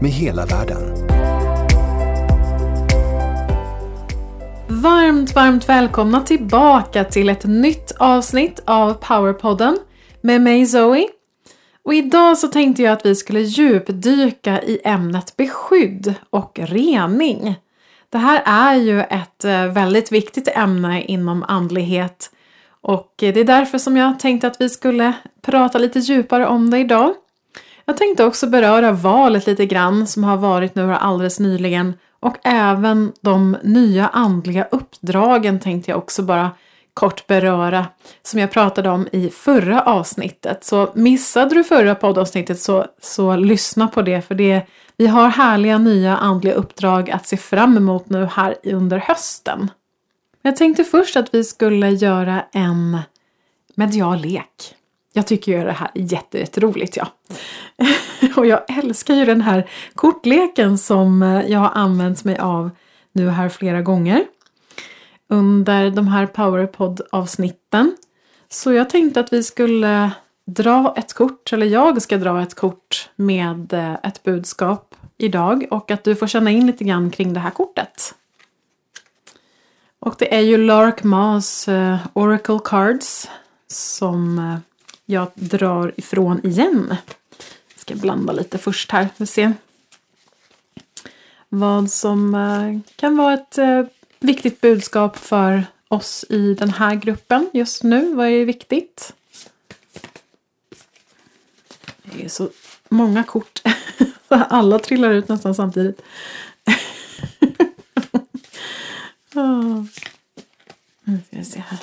med hela världen. Varmt, varmt välkomna tillbaka till ett nytt avsnitt av Powerpodden med mig Zoe. Och idag så tänkte jag att vi skulle djupdyka i ämnet beskydd och rening. Det här är ju ett eh, väldigt viktigt ämne inom andlighet och eh, det är därför som jag tänkte att vi skulle prata lite djupare om det idag. Jag tänkte också beröra valet lite grann som har varit nu alldeles nyligen och även de nya andliga uppdragen tänkte jag också bara kort beröra som jag pratade om i förra avsnittet. Så missade du förra poddavsnittet så, så lyssna på det för det, vi har härliga nya andliga uppdrag att se fram emot nu här under hösten. Jag tänkte först att vi skulle göra en medial lek. Jag tycker ju det här är jätteroligt ja. Och jag älskar ju den här kortleken som eh, jag har använt mig av nu här flera gånger under de här Powerpod avsnitten. Så jag tänkte att vi skulle dra ett kort, eller jag ska dra ett kort med eh, ett budskap idag och att du får känna in lite grann kring det här kortet. Och det är ju Lark Mas eh, Oracle Cards som jag drar ifrån igen. Jag ska blanda lite först här, vi se. Vad som eh, kan vara ett eh, viktigt budskap för oss i den här gruppen just nu. Vad är viktigt? Det är så många kort. Alla trillar ut nästan samtidigt. Ah. Nu ska vi se här.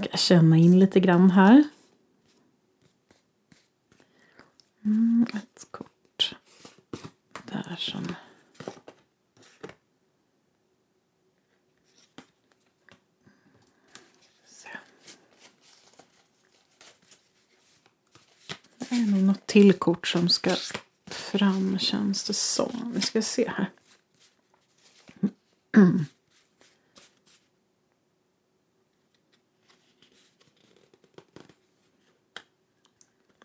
Ska jag känna in lite grann här. Mm, ett kort där som... Det är nog något till kort som ska fram känns det som. Vi ska se här.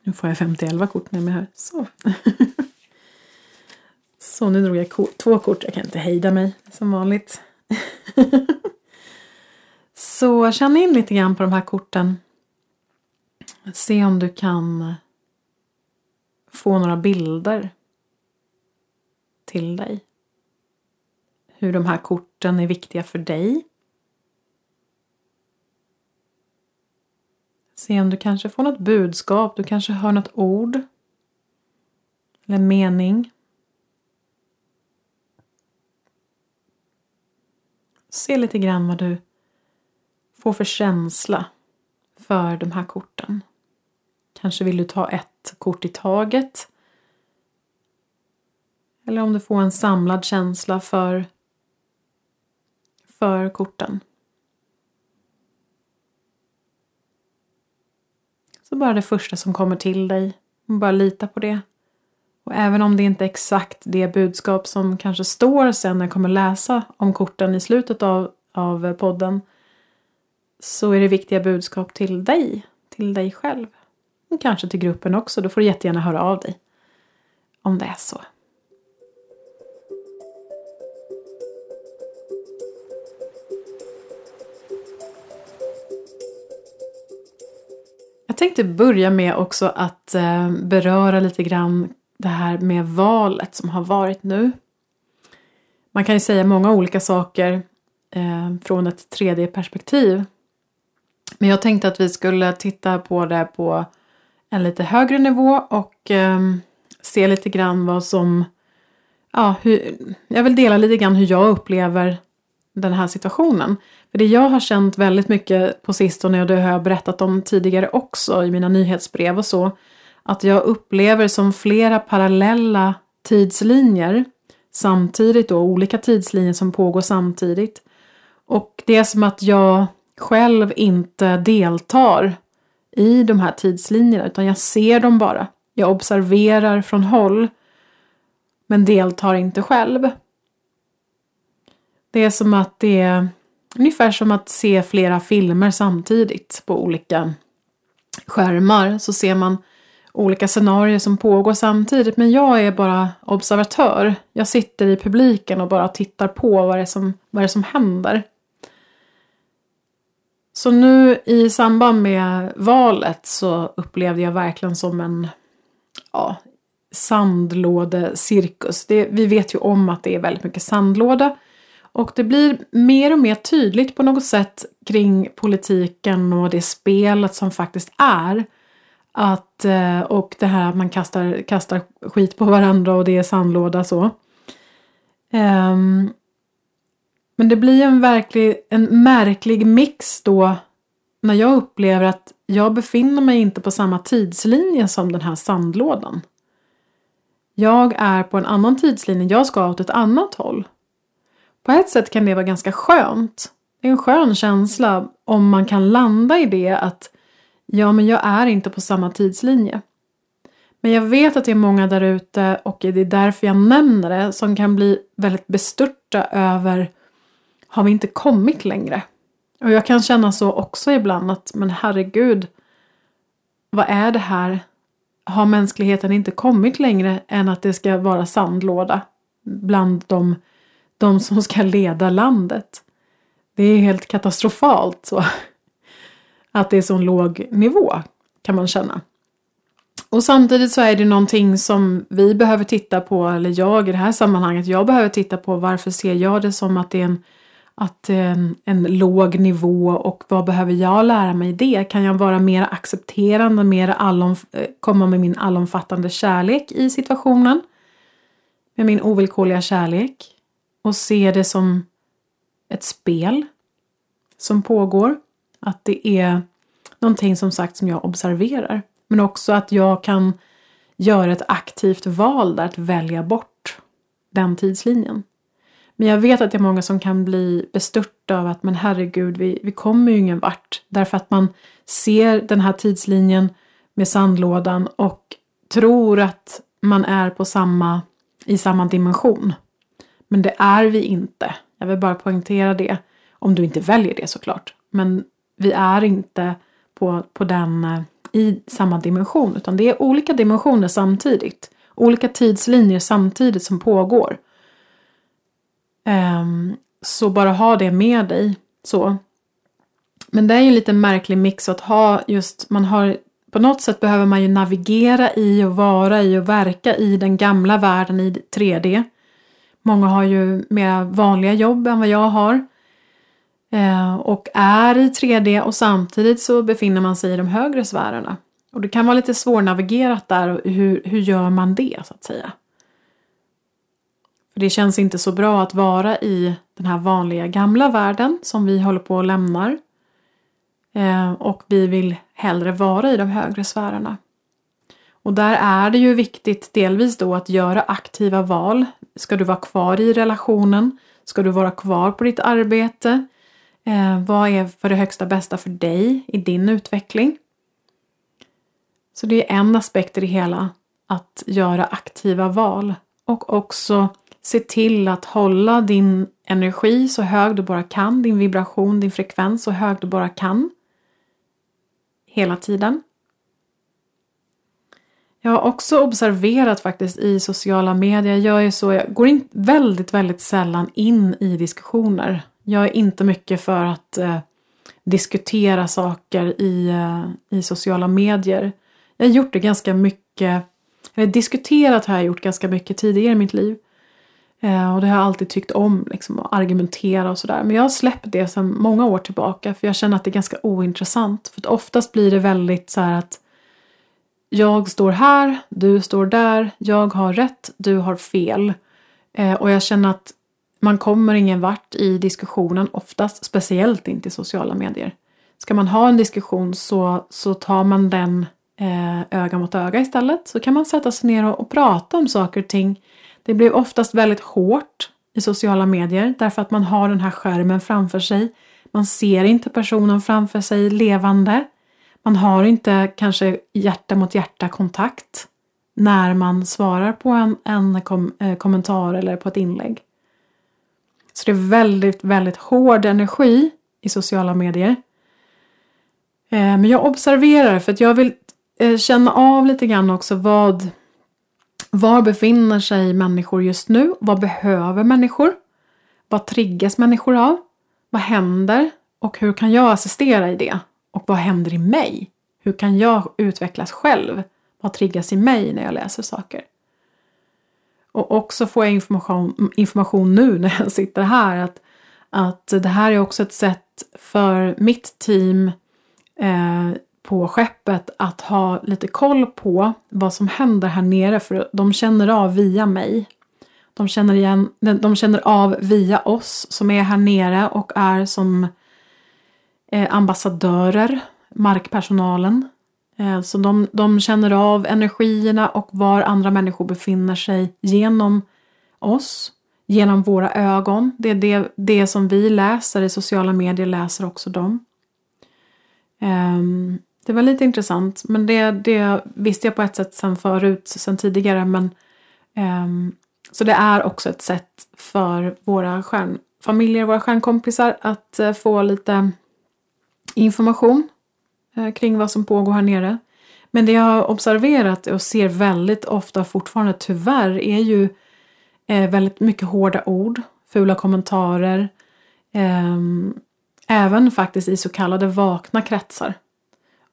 Nu får jag 50-11 kort med mig här. Så. Så nu drog jag två kort. Jag kan inte hejda mig som vanligt. Så känn in lite grann på de här korten. Se om du kan få några bilder till dig. Hur de här korten är viktiga för dig. Se om du kanske får något budskap, du kanske hör något ord. Eller mening. Se lite grann vad du får för känsla för de här korten. Kanske vill du ta ett kort i taget. Eller om du får en samlad känsla för, för korten. Så bara det första som kommer till dig. Bara lita på det. Och även om det inte är exakt det budskap som kanske står sen när jag kommer läsa om korten i slutet av, av podden så är det viktiga budskap till dig, till dig själv. Och kanske till gruppen också. Då får du jättegärna höra av dig. Om det är så. Jag tänkte börja med också att eh, beröra lite grann det här med valet som har varit nu. Man kan ju säga många olika saker eh, från ett 3D-perspektiv. Men jag tänkte att vi skulle titta på det på en lite högre nivå och eh, se lite grann vad som... Ja, hur, jag vill dela lite grann hur jag upplever den här situationen. För det jag har känt väldigt mycket på sistone och det har jag berättat om tidigare också i mina nyhetsbrev och så. Att jag upplever som flera parallella tidslinjer samtidigt då, olika tidslinjer som pågår samtidigt. Och det är som att jag själv inte deltar i de här tidslinjerna utan jag ser dem bara. Jag observerar från håll men deltar inte själv. Det är som att det är ungefär som att se flera filmer samtidigt på olika skärmar. Så ser man olika scenarier som pågår samtidigt men jag är bara observatör. Jag sitter i publiken och bara tittar på vad det är som, vad det är som händer. Så nu i samband med valet så upplevde jag verkligen som en ja, sandlådecirkus. Det, vi vet ju om att det är väldigt mycket sandlåda. Och det blir mer och mer tydligt på något sätt kring politiken och det spelet som faktiskt är. Att, eh, och det här att man kastar, kastar skit på varandra och det är sandlåda så. Um, men det blir en, verklig, en märklig mix då när jag upplever att jag befinner mig inte på samma tidslinje som den här sandlådan. Jag är på en annan tidslinje, jag ska åt ett annat håll. På ett sätt kan det vara ganska skönt. Det är en skön känsla om man kan landa i det att ja, men jag är inte på samma tidslinje. Men jag vet att det är många där ute och det är därför jag nämner det som kan bli väldigt bestörta över har vi inte kommit längre? Och jag kan känna så också ibland att men herregud, vad är det här? Har mänskligheten inte kommit längre än att det ska vara sandlåda bland de, de som ska leda landet? Det är helt katastrofalt så. Att det är så låg nivå kan man känna. Och samtidigt så är det någonting som vi behöver titta på, eller jag i det här sammanhanget, jag behöver titta på varför ser jag det som att det är en att en, en låg nivå och vad behöver jag lära mig i det? Kan jag vara mer accepterande, mer allom, eh, komma med min allomfattande kärlek i situationen? Med min ovillkorliga kärlek och se det som ett spel som pågår. Att det är någonting som sagt som jag observerar. Men också att jag kan göra ett aktivt val där att välja bort den tidslinjen. Men jag vet att det är många som kan bli bestörta av att men herregud, vi, vi kommer ju ingen vart. Därför att man ser den här tidslinjen med sandlådan och tror att man är på samma, i samma dimension. Men det är vi inte. Jag vill bara poängtera det. Om du inte väljer det såklart. Men vi är inte på, på den, eh, i samma dimension. Utan det är olika dimensioner samtidigt. Olika tidslinjer samtidigt som pågår. Um, så bara ha det med dig. Så. Men det är ju en lite märklig mix att ha just, man har på något sätt behöver man ju navigera i och vara i och verka i den gamla världen i 3D. Många har ju mer vanliga jobb än vad jag har. Eh, och är i 3D och samtidigt så befinner man sig i de högre sfärerna. Och det kan vara lite svårnavigerat där, hur, hur gör man det så att säga? För det känns inte så bra att vara i den här vanliga gamla världen som vi håller på att lämnar. Eh, och vi vill hellre vara i de högre sfärerna. Och där är det ju viktigt delvis då att göra aktiva val. Ska du vara kvar i relationen? Ska du vara kvar på ditt arbete? Eh, vad är för det högsta bästa för dig i din utveckling? Så det är en aspekt i det hela, att göra aktiva val och också Se till att hålla din energi så hög du bara kan, din vibration, din frekvens så hög du bara kan. Hela tiden. Jag har också observerat faktiskt i sociala medier, jag är så, jag går in väldigt, väldigt sällan in i diskussioner. Jag är inte mycket för att eh, diskutera saker i, eh, i sociala medier. Jag har gjort det ganska mycket, eller diskuterat har jag gjort ganska mycket tidigare i mitt liv. Eh, och det har jag alltid tyckt om, liksom, att argumentera och sådär. Men jag har släppt det sedan många år tillbaka för jag känner att det är ganska ointressant. För att oftast blir det väldigt så att jag står här, du står där, jag har rätt, du har fel. Eh, och jag känner att Man kommer ingen vart i diskussionen oftast, speciellt inte i sociala medier. Ska man ha en diskussion så, så tar man den eh, öga mot öga istället. Så kan man sätta sig ner och, och prata om saker och ting. Det blir oftast väldigt hårt i sociala medier därför att man har den här skärmen framför sig. Man ser inte personen framför sig levande. Man har inte kanske hjärta mot hjärta kontakt när man svarar på en, en kom, eh, kommentar eller på ett inlägg. Så det är väldigt, väldigt hård energi i sociala medier. Eh, men jag observerar för att jag vill eh, känna av lite grann också vad var befinner sig människor just nu? Vad behöver människor? Vad triggas människor av? Vad händer? Och hur kan jag assistera i det? Och vad händer i mig? Hur kan jag utvecklas själv? Vad triggas i mig när jag läser saker? Och också får jag information, information nu när jag sitter här att, att det här är också ett sätt för mitt team eh, på skeppet att ha lite koll på vad som händer här nere för de känner av via mig. De känner, igen, de känner av via oss som är här nere och är som eh, ambassadörer, markpersonalen. Eh, så de, de känner av energierna och var andra människor befinner sig genom oss, genom våra ögon. Det är det, det som vi läser i sociala medier läser också de. Eh, det var lite intressant, men det, det visste jag på ett sätt sen förut, sen tidigare. Men, ehm, så det är också ett sätt för våra stjärnfamiljer, våra stjärnkompisar att eh, få lite information eh, kring vad som pågår här nere. Men det jag har observerat och ser väldigt ofta fortfarande tyvärr är ju eh, väldigt mycket hårda ord, fula kommentarer. Ehm, även faktiskt i så kallade vakna kretsar.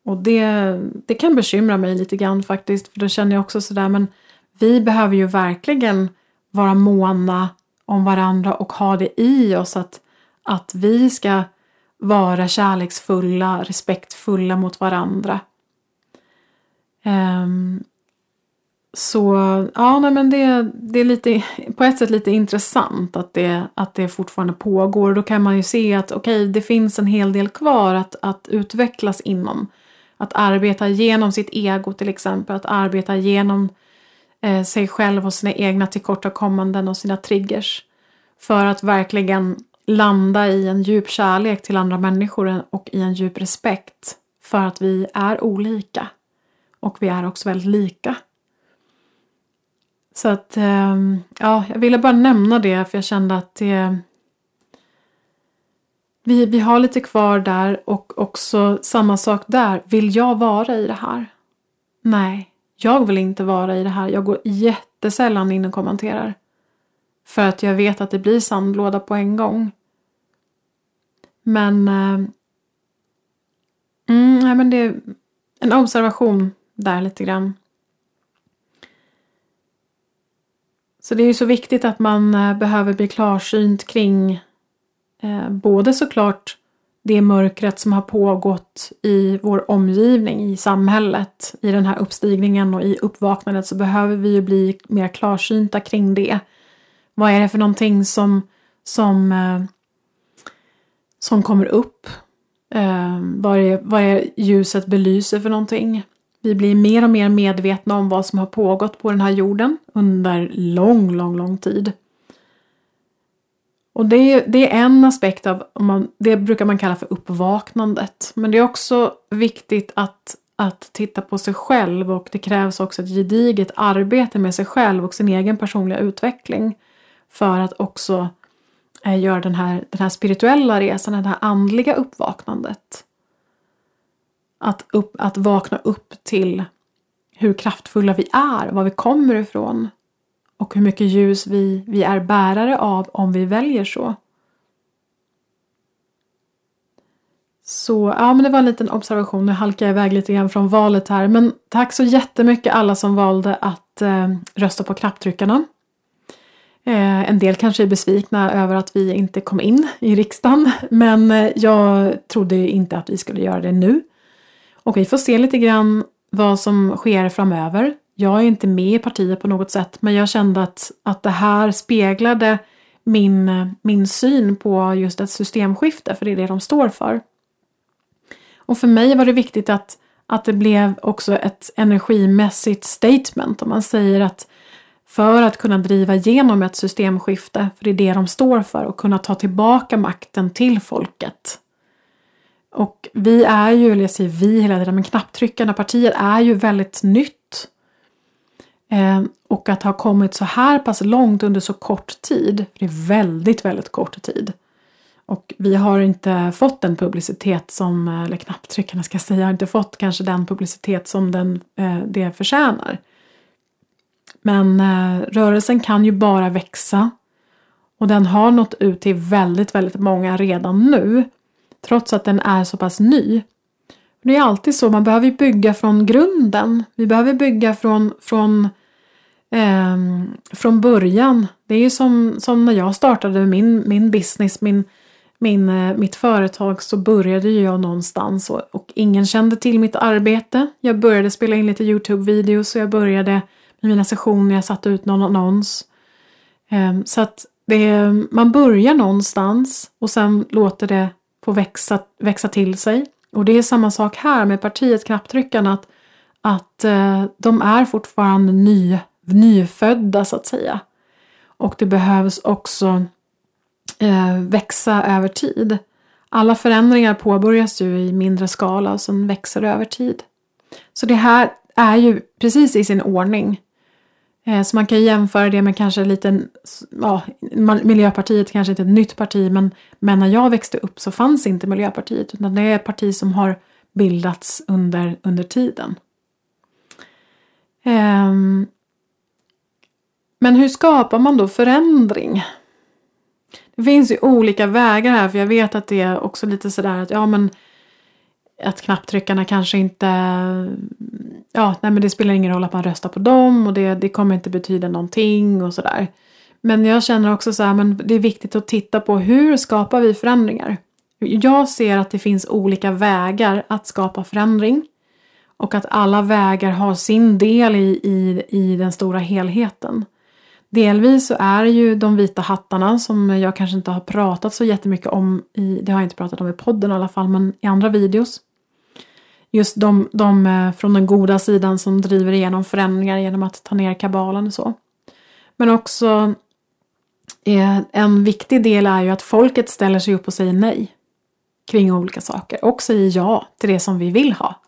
Och det, det kan bekymra mig lite grann faktiskt. För då känner jag också sådär, men vi behöver ju verkligen vara måna om varandra och ha det i oss att, att vi ska vara kärleksfulla, respektfulla mot varandra. Um, så ja, nej, men det, det är lite, på ett sätt lite intressant att det, att det fortfarande pågår. Då kan man ju se att okej, okay, det finns en hel del kvar att, att utvecklas inom. Att arbeta genom sitt ego till exempel, att arbeta genom eh, sig själv och sina egna tillkortakommanden och sina triggers. För att verkligen landa i en djup kärlek till andra människor och i en djup respekt för att vi är olika. Och vi är också väldigt lika. Så att, ehm, ja, jag ville bara nämna det för jag kände att det vi, vi har lite kvar där och också samma sak där. Vill jag vara i det här? Nej, jag vill inte vara i det här. Jag går jättesällan in och kommenterar. För att jag vet att det blir sandlåda på en gång. Men... Eh, mm, nej, men det är en observation där lite grann. Så det är ju så viktigt att man eh, behöver bli klarsynt kring Eh, både såklart det mörkret som har pågått i vår omgivning, i samhället, i den här uppstigningen och i uppvaknandet så behöver vi ju bli mer klarsynta kring det. Vad är det för någonting som, som, eh, som kommer upp? Eh, vad, är, vad är ljuset belyser för någonting? Vi blir mer och mer medvetna om vad som har pågått på den här jorden under lång, lång, lång tid. Och det är, det är en aspekt av, man, det brukar man kalla för uppvaknandet. Men det är också viktigt att, att titta på sig själv och det krävs också ett gediget arbete med sig själv och sin egen personliga utveckling. För att också eh, göra den här, den här spirituella resan, det här andliga uppvaknandet. Att, upp, att vakna upp till hur kraftfulla vi är, var vi kommer ifrån, och hur mycket ljus vi, vi är bärare av om vi väljer så. Så ja, men det var en liten observation. Nu halkar jag iväg lite grann från valet här. Men tack så jättemycket alla som valde att eh, rösta på knapptryckarna. Eh, en del kanske är besvikna över att vi inte kom in i riksdagen. Men eh, jag trodde inte att vi skulle göra det nu. Och vi får se lite grann vad som sker framöver. Jag är inte med i partiet på något sätt men jag kände att, att det här speglade min, min syn på just ett systemskifte, för det är det de står för. Och för mig var det viktigt att, att det blev också ett energimässigt statement. Om man säger att för att kunna driva igenom ett systemskifte, för det är det de står för, och kunna ta tillbaka makten till folket. Och vi är ju, eller jag säger vi hela tiden, men knapptryckarna partier är ju väldigt nytt. Eh, och att ha kommit så här pass långt under så kort tid, för det är väldigt, väldigt kort tid. Och vi har inte fått den publicitet som, eh, eller knapptryckarna ska jag säga, har inte fått kanske den publicitet som den, eh, det förtjänar. Men eh, rörelsen kan ju bara växa och den har nått ut till väldigt, väldigt många redan nu trots att den är så pass ny. Det är alltid så, man behöver bygga från grunden. Vi behöver bygga från, från, eh, från början. Det är ju som, som när jag startade min, min business, min, min, eh, mitt företag så började jag någonstans och, och, ingen kände till mitt arbete. Jag började spela in lite Youtube-videos och jag började i mina sessioner, jag satte ut någon annons. Ehm, så att det, man börjar någonstans och sen låter det få växa, växa till sig. Och det är samma sak här med partiet Knapptryckarna, att, att eh, de är fortfarande ny, nyfödda så att säga. Och det behövs också eh, växa över tid. Alla förändringar påbörjas ju i mindre skala och sen växer det över tid. Så det här är ju precis i sin ordning. Eh, så man kan jämföra det med kanske lite, ja, Miljöpartiet kanske inte är ett nytt parti men, men när jag växte upp så fanns inte Miljöpartiet utan det är ett parti som har bildats under, under tiden. Um, men hur skapar man då förändring? Det finns ju olika vägar här för jag vet att det är också lite sådär att ja men att knapptryckarna kanske inte ja, nej men det spelar ingen roll att man röstar på dem och det, det kommer inte betyda någonting och sådär. Men jag känner också så här, men det är viktigt att titta på hur skapar vi förändringar? Jag ser att det finns olika vägar att skapa förändring och att alla vägar har sin del i, i, i den stora helheten. Delvis så är det ju de vita hattarna som jag kanske inte har pratat så jättemycket om i, det har jag inte pratat om i podden i alla fall, men i andra videos just de, de eh, från den goda sidan som driver igenom förändringar genom att ta ner kabalen och så. Men också eh, en viktig del är ju att folket ställer sig upp och säger nej kring olika saker och säger ja till det som vi vill ha.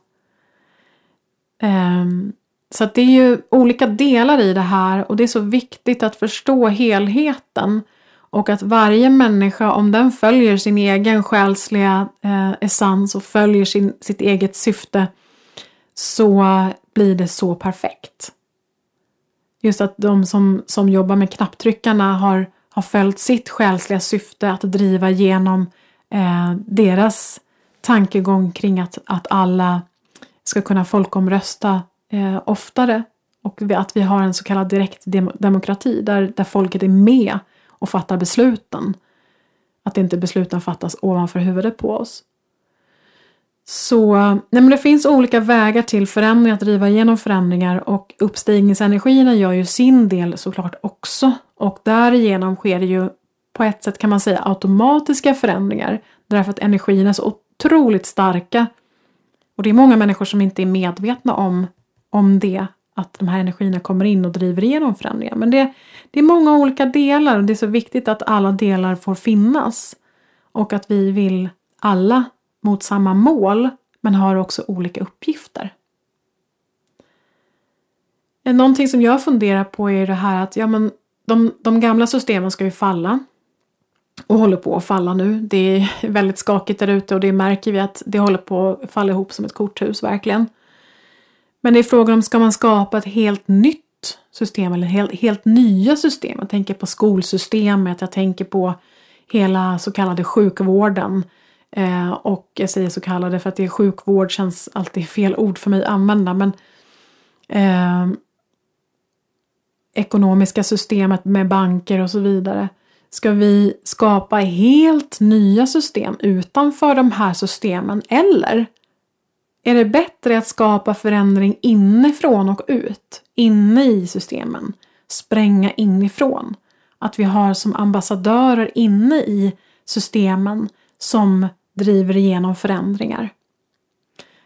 Ehm, så så det är ju olika delar i det här och det är så viktigt att förstå helheten och att varje människa, om den följer sin egen själsliga eh, essens och följer sin, sitt eget syfte, så blir det så perfekt. Just att de som, som jobbar med knapptryckarna har, har följt sitt själsliga syfte att driva igenom eh, deras tankegång kring att, att alla ska kunna folkomrösta eh, oftare och att vi har en så kallad direktdemokrati där, där folket är med och fattar besluten. Att inte besluten fattas ovanför huvudet på oss. Så nej men det finns olika vägar till förändring, att driva igenom förändringar och uppstigningsenergierna gör ju sin del såklart också. Och därigenom sker det ju på ett sätt kan man säga automatiska förändringar därför att energierna är så otroligt starka. Och det är många människor som inte är medvetna om, om det att de här energierna kommer in och driver igenom förändringar. Men det, det är många olika delar och det är så viktigt att alla delar får finnas. Och att vi vill alla mot samma mål men har också olika uppgifter. Någonting som jag funderar på är det här att ja, men de, de gamla systemen ska ju falla och håller på att falla nu. Det är väldigt skakigt där ute och det märker vi att det håller på att falla ihop som ett korthus verkligen. Men det är frågan om ska man skapa ett helt nytt system eller helt, helt nya system. Jag tänker på skolsystemet, jag tänker på hela så kallade sjukvården. Eh, och jag säger så kallade för att det är sjukvård känns alltid fel ord för mig att använda. Men eh, ekonomiska systemet med banker och så vidare. Ska vi skapa helt nya system utanför de här systemen eller är det bättre att skapa förändring inifrån och ut, inne i systemen, spränga inifrån. Att vi har som ambassadörer inne i systemen som driver igenom förändringar.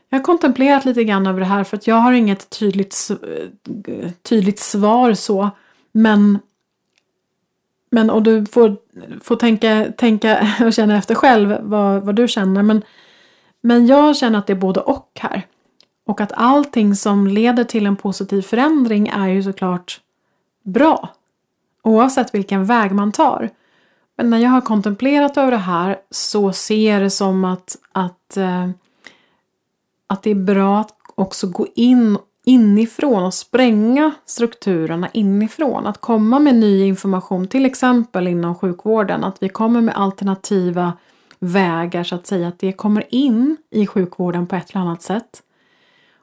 Jag har kontemplerat lite grann över det här för att jag har inget tydligt, tydligt svar så. Men, men och du får, får tänka, tänka och känna efter själv vad, vad du känner. Men, men jag känner att det är både och här. Och att allting som leder till en positiv förändring är ju såklart bra. Oavsett vilken väg man tar. Men när jag har kontemplerat över det här så ser jag det som att, att, eh, att det är bra att också gå in inifrån och spränga strukturerna inifrån. Att komma med ny information, till exempel inom sjukvården, att vi kommer med alternativa vägar så att säga, att det kommer in i sjukvården på ett eller annat sätt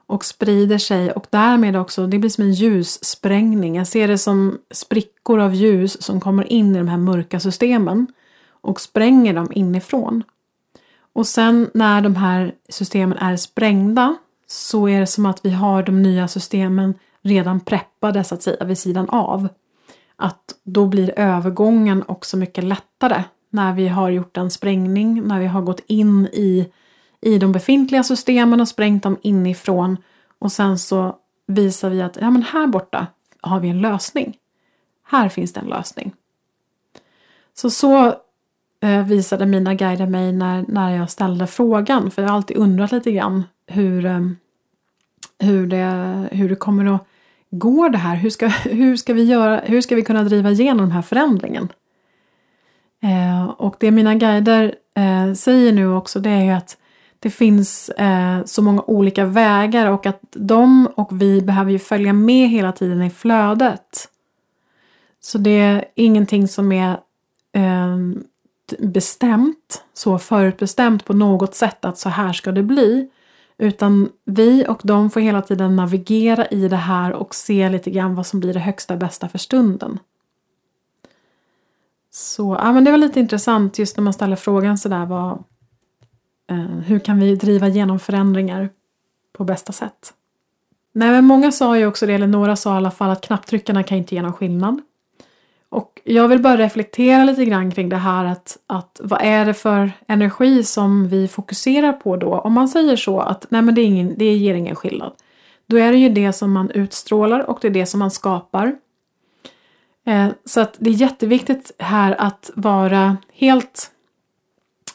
och sprider sig och därmed också, det blir som en ljussprängning. Jag ser det som sprickor av ljus som kommer in i de här mörka systemen och spränger dem inifrån. Och sen när de här systemen är sprängda så är det som att vi har de nya systemen redan preppade så att säga vid sidan av. Att då blir övergången också mycket lättare när vi har gjort en sprängning, när vi har gått in i i de befintliga systemen och sprängt dem inifrån. Och sen så visar vi att ja, men här borta har vi en lösning. Här finns det en lösning. Så så eh, visade mina guider mig när, när jag ställde frågan. För jag har alltid undrat lite grann hur, eh, hur, det, hur det kommer att gå det här. Hur ska, hur, ska vi göra, hur ska vi kunna driva igenom den här förändringen? Eh, och det mina guider eh, säger nu också det är ju att det finns eh, så många olika vägar och att de och vi behöver ju följa med hela tiden i flödet. Så det är ingenting som är eh, bestämt, så förutbestämt på något sätt att så här ska det bli. Utan vi och de får hela tiden navigera i det här och se lite grann vad som blir det högsta bästa för stunden. Så ja, men det var lite intressant just när man ställer frågan sådär vad, Eh, hur kan vi driva igenom förändringar på bästa sätt? Nej, men många sa ju också det, eller några sa i alla fall att knapptryckarna kan inte ge någon skillnad. Och jag vill bara reflektera lite grann kring det här att, att vad är det för energi som vi fokuserar på då? Om man säger så att nej men det, är ingen, det ger ingen skillnad. Då är det ju det som man utstrålar och det är det som man skapar. Eh, så att det är jätteviktigt här att vara helt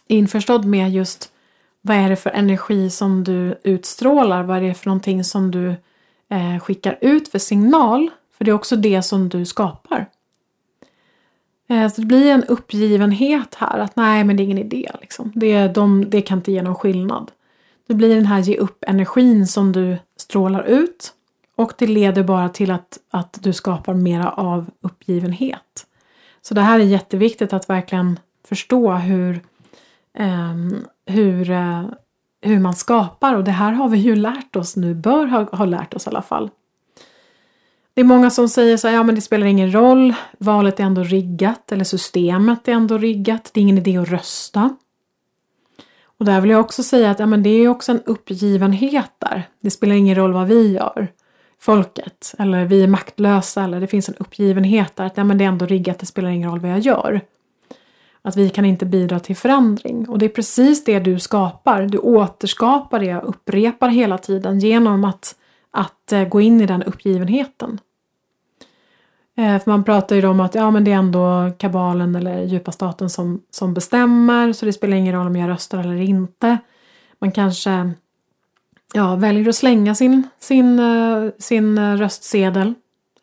införstådd med just vad är det för energi som du utstrålar? Vad är det för någonting som du eh, skickar ut för signal? För det är också det som du skapar. Eh, så det blir en uppgivenhet här att nej men det är ingen idé. Liksom. Det, de, det kan inte ge någon skillnad. Det blir den här ge upp energin som du strålar ut och det leder bara till att, att du skapar mera av uppgivenhet. Så det här är jätteviktigt att verkligen förstå hur, eh, hur, eh, hur man skapar och det här har vi ju lärt oss nu, bör ha, ha lärt oss i alla fall. Det är många som säger så här, ja men det spelar ingen roll, valet är ändå riggat eller systemet är ändå riggat, det är ingen idé att rösta. Och där vill jag också säga att ja, men det är också en uppgivenhet där. Det spelar ingen roll vad vi gör, folket, eller vi är maktlösa eller det finns en uppgivenhet där att ja, men det är ändå riggat, det spelar ingen roll vad jag gör. Att vi kan inte bidra till förändring. Och det är precis det du skapar. Du återskapar det och upprepar hela tiden genom att, att eh, gå in i den uppgivenheten. Eh, för man pratar ju om att ja, men det är ändå kabalen eller djupa staten som, som bestämmer så det spelar ingen roll om jag röstar eller inte. Man kanske ja, väljer att slänga sin, sin, eh, sin eh, röstsedel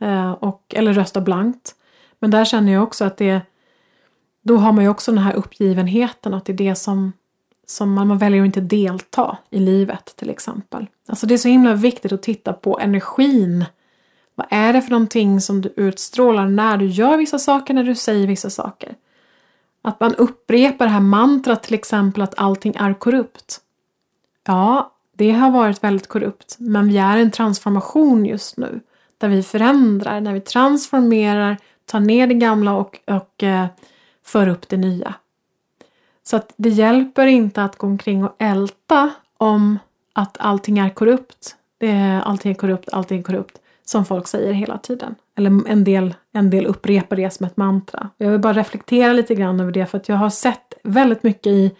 eh, och, eller rösta blankt. Men där känner jag också att det då har man ju också den här uppgivenheten att det är det som, som man, man väljer att inte delta i livet till exempel. Alltså det är så himla viktigt att titta på energin. Vad är det för någonting som du utstrålar när du gör vissa saker, när du säger vissa saker? Att man upprepar det här mantrat till exempel att allting är korrupt. Ja, det har varit väldigt korrupt, men vi är i en transformation just nu. Där vi förändrar, när vi transformerar, tar ner det gamla och, och eh, för upp det nya. Så att det hjälper inte att gå omkring och älta om att allting är korrupt. Det är, allting är korrupt, allting är korrupt. som folk säger hela tiden. Eller en del, en del upprepar det som ett mantra. Jag vill bara reflektera lite grann över det för att jag har sett väldigt mycket i,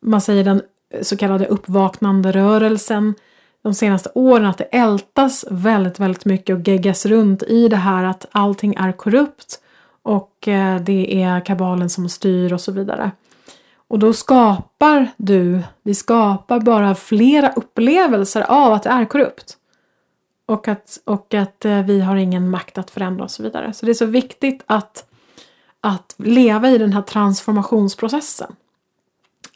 man säger den så kallade uppvaknande rörelsen de senaste åren att det ältas väldigt, väldigt mycket och geggas runt i det här att allting är korrupt och eh, det är kabalen som styr och så vidare. Och då skapar du, vi skapar bara flera upplevelser av att det är korrupt. Och att, och att eh, vi har ingen makt att förändra och så vidare. Så det är så viktigt att, att leva i den här transformationsprocessen.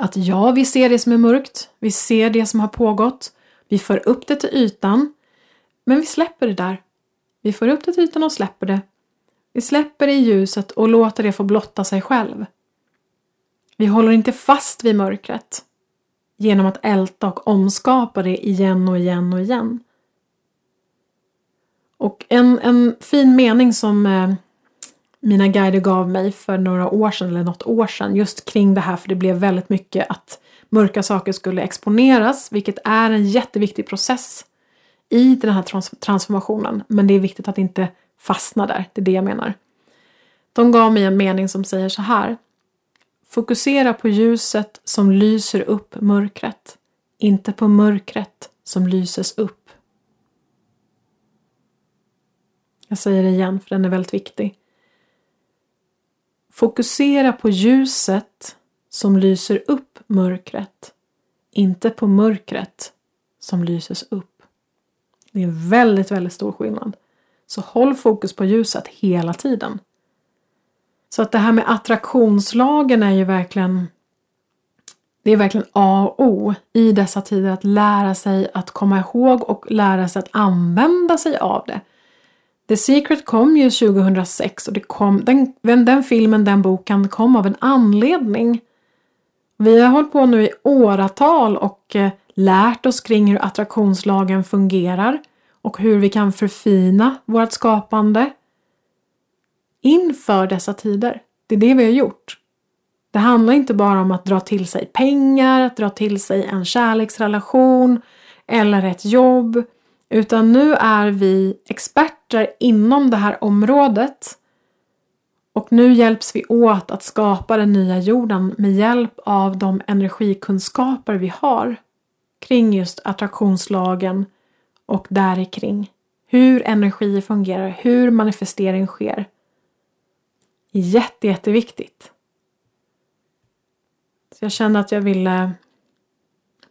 Att ja, vi ser det som är mörkt, vi ser det som har pågått, vi för upp det till ytan, men vi släpper det där. Vi för upp det till ytan och släpper det. Vi släpper det i ljuset och låter det få blotta sig själv. Vi håller inte fast vid mörkret genom att älta och omskapa det igen och igen och igen. Och en, en fin mening som eh, mina guider gav mig för några år sedan eller något år sedan just kring det här för det blev väldigt mycket att mörka saker skulle exponeras vilket är en jätteviktig process i den här trans transformationen men det är viktigt att inte fastna där, det är det jag menar. De gav mig en mening som säger så här Fokusera på ljuset som lyser upp mörkret, inte på mörkret som lyses upp. Jag säger det igen för den är väldigt viktig. Fokusera på ljuset som lyser upp mörkret, inte på mörkret som lyses upp. Det är en väldigt, väldigt stor skillnad. Så håll fokus på ljuset hela tiden. Så att det här med attraktionslagen är ju verkligen det är verkligen A och O i dessa tider att lära sig att komma ihåg och lära sig att använda sig av det. The Secret kom ju 2006 och det kom, den, den filmen, den boken kom av en anledning. Vi har hållit på nu i åratal och eh, lärt oss kring hur attraktionslagen fungerar och hur vi kan förfina vårt skapande inför dessa tider. Det är det vi har gjort. Det handlar inte bara om att dra till sig pengar, att dra till sig en kärleksrelation eller ett jobb, utan nu är vi experter inom det här området och nu hjälps vi åt att skapa den nya jorden med hjälp av de energikunskaper vi har kring just attraktionslagen och där kring. Hur energi fungerar, hur manifestering sker. Jätte, jätteviktigt. Så jag kände att jag ville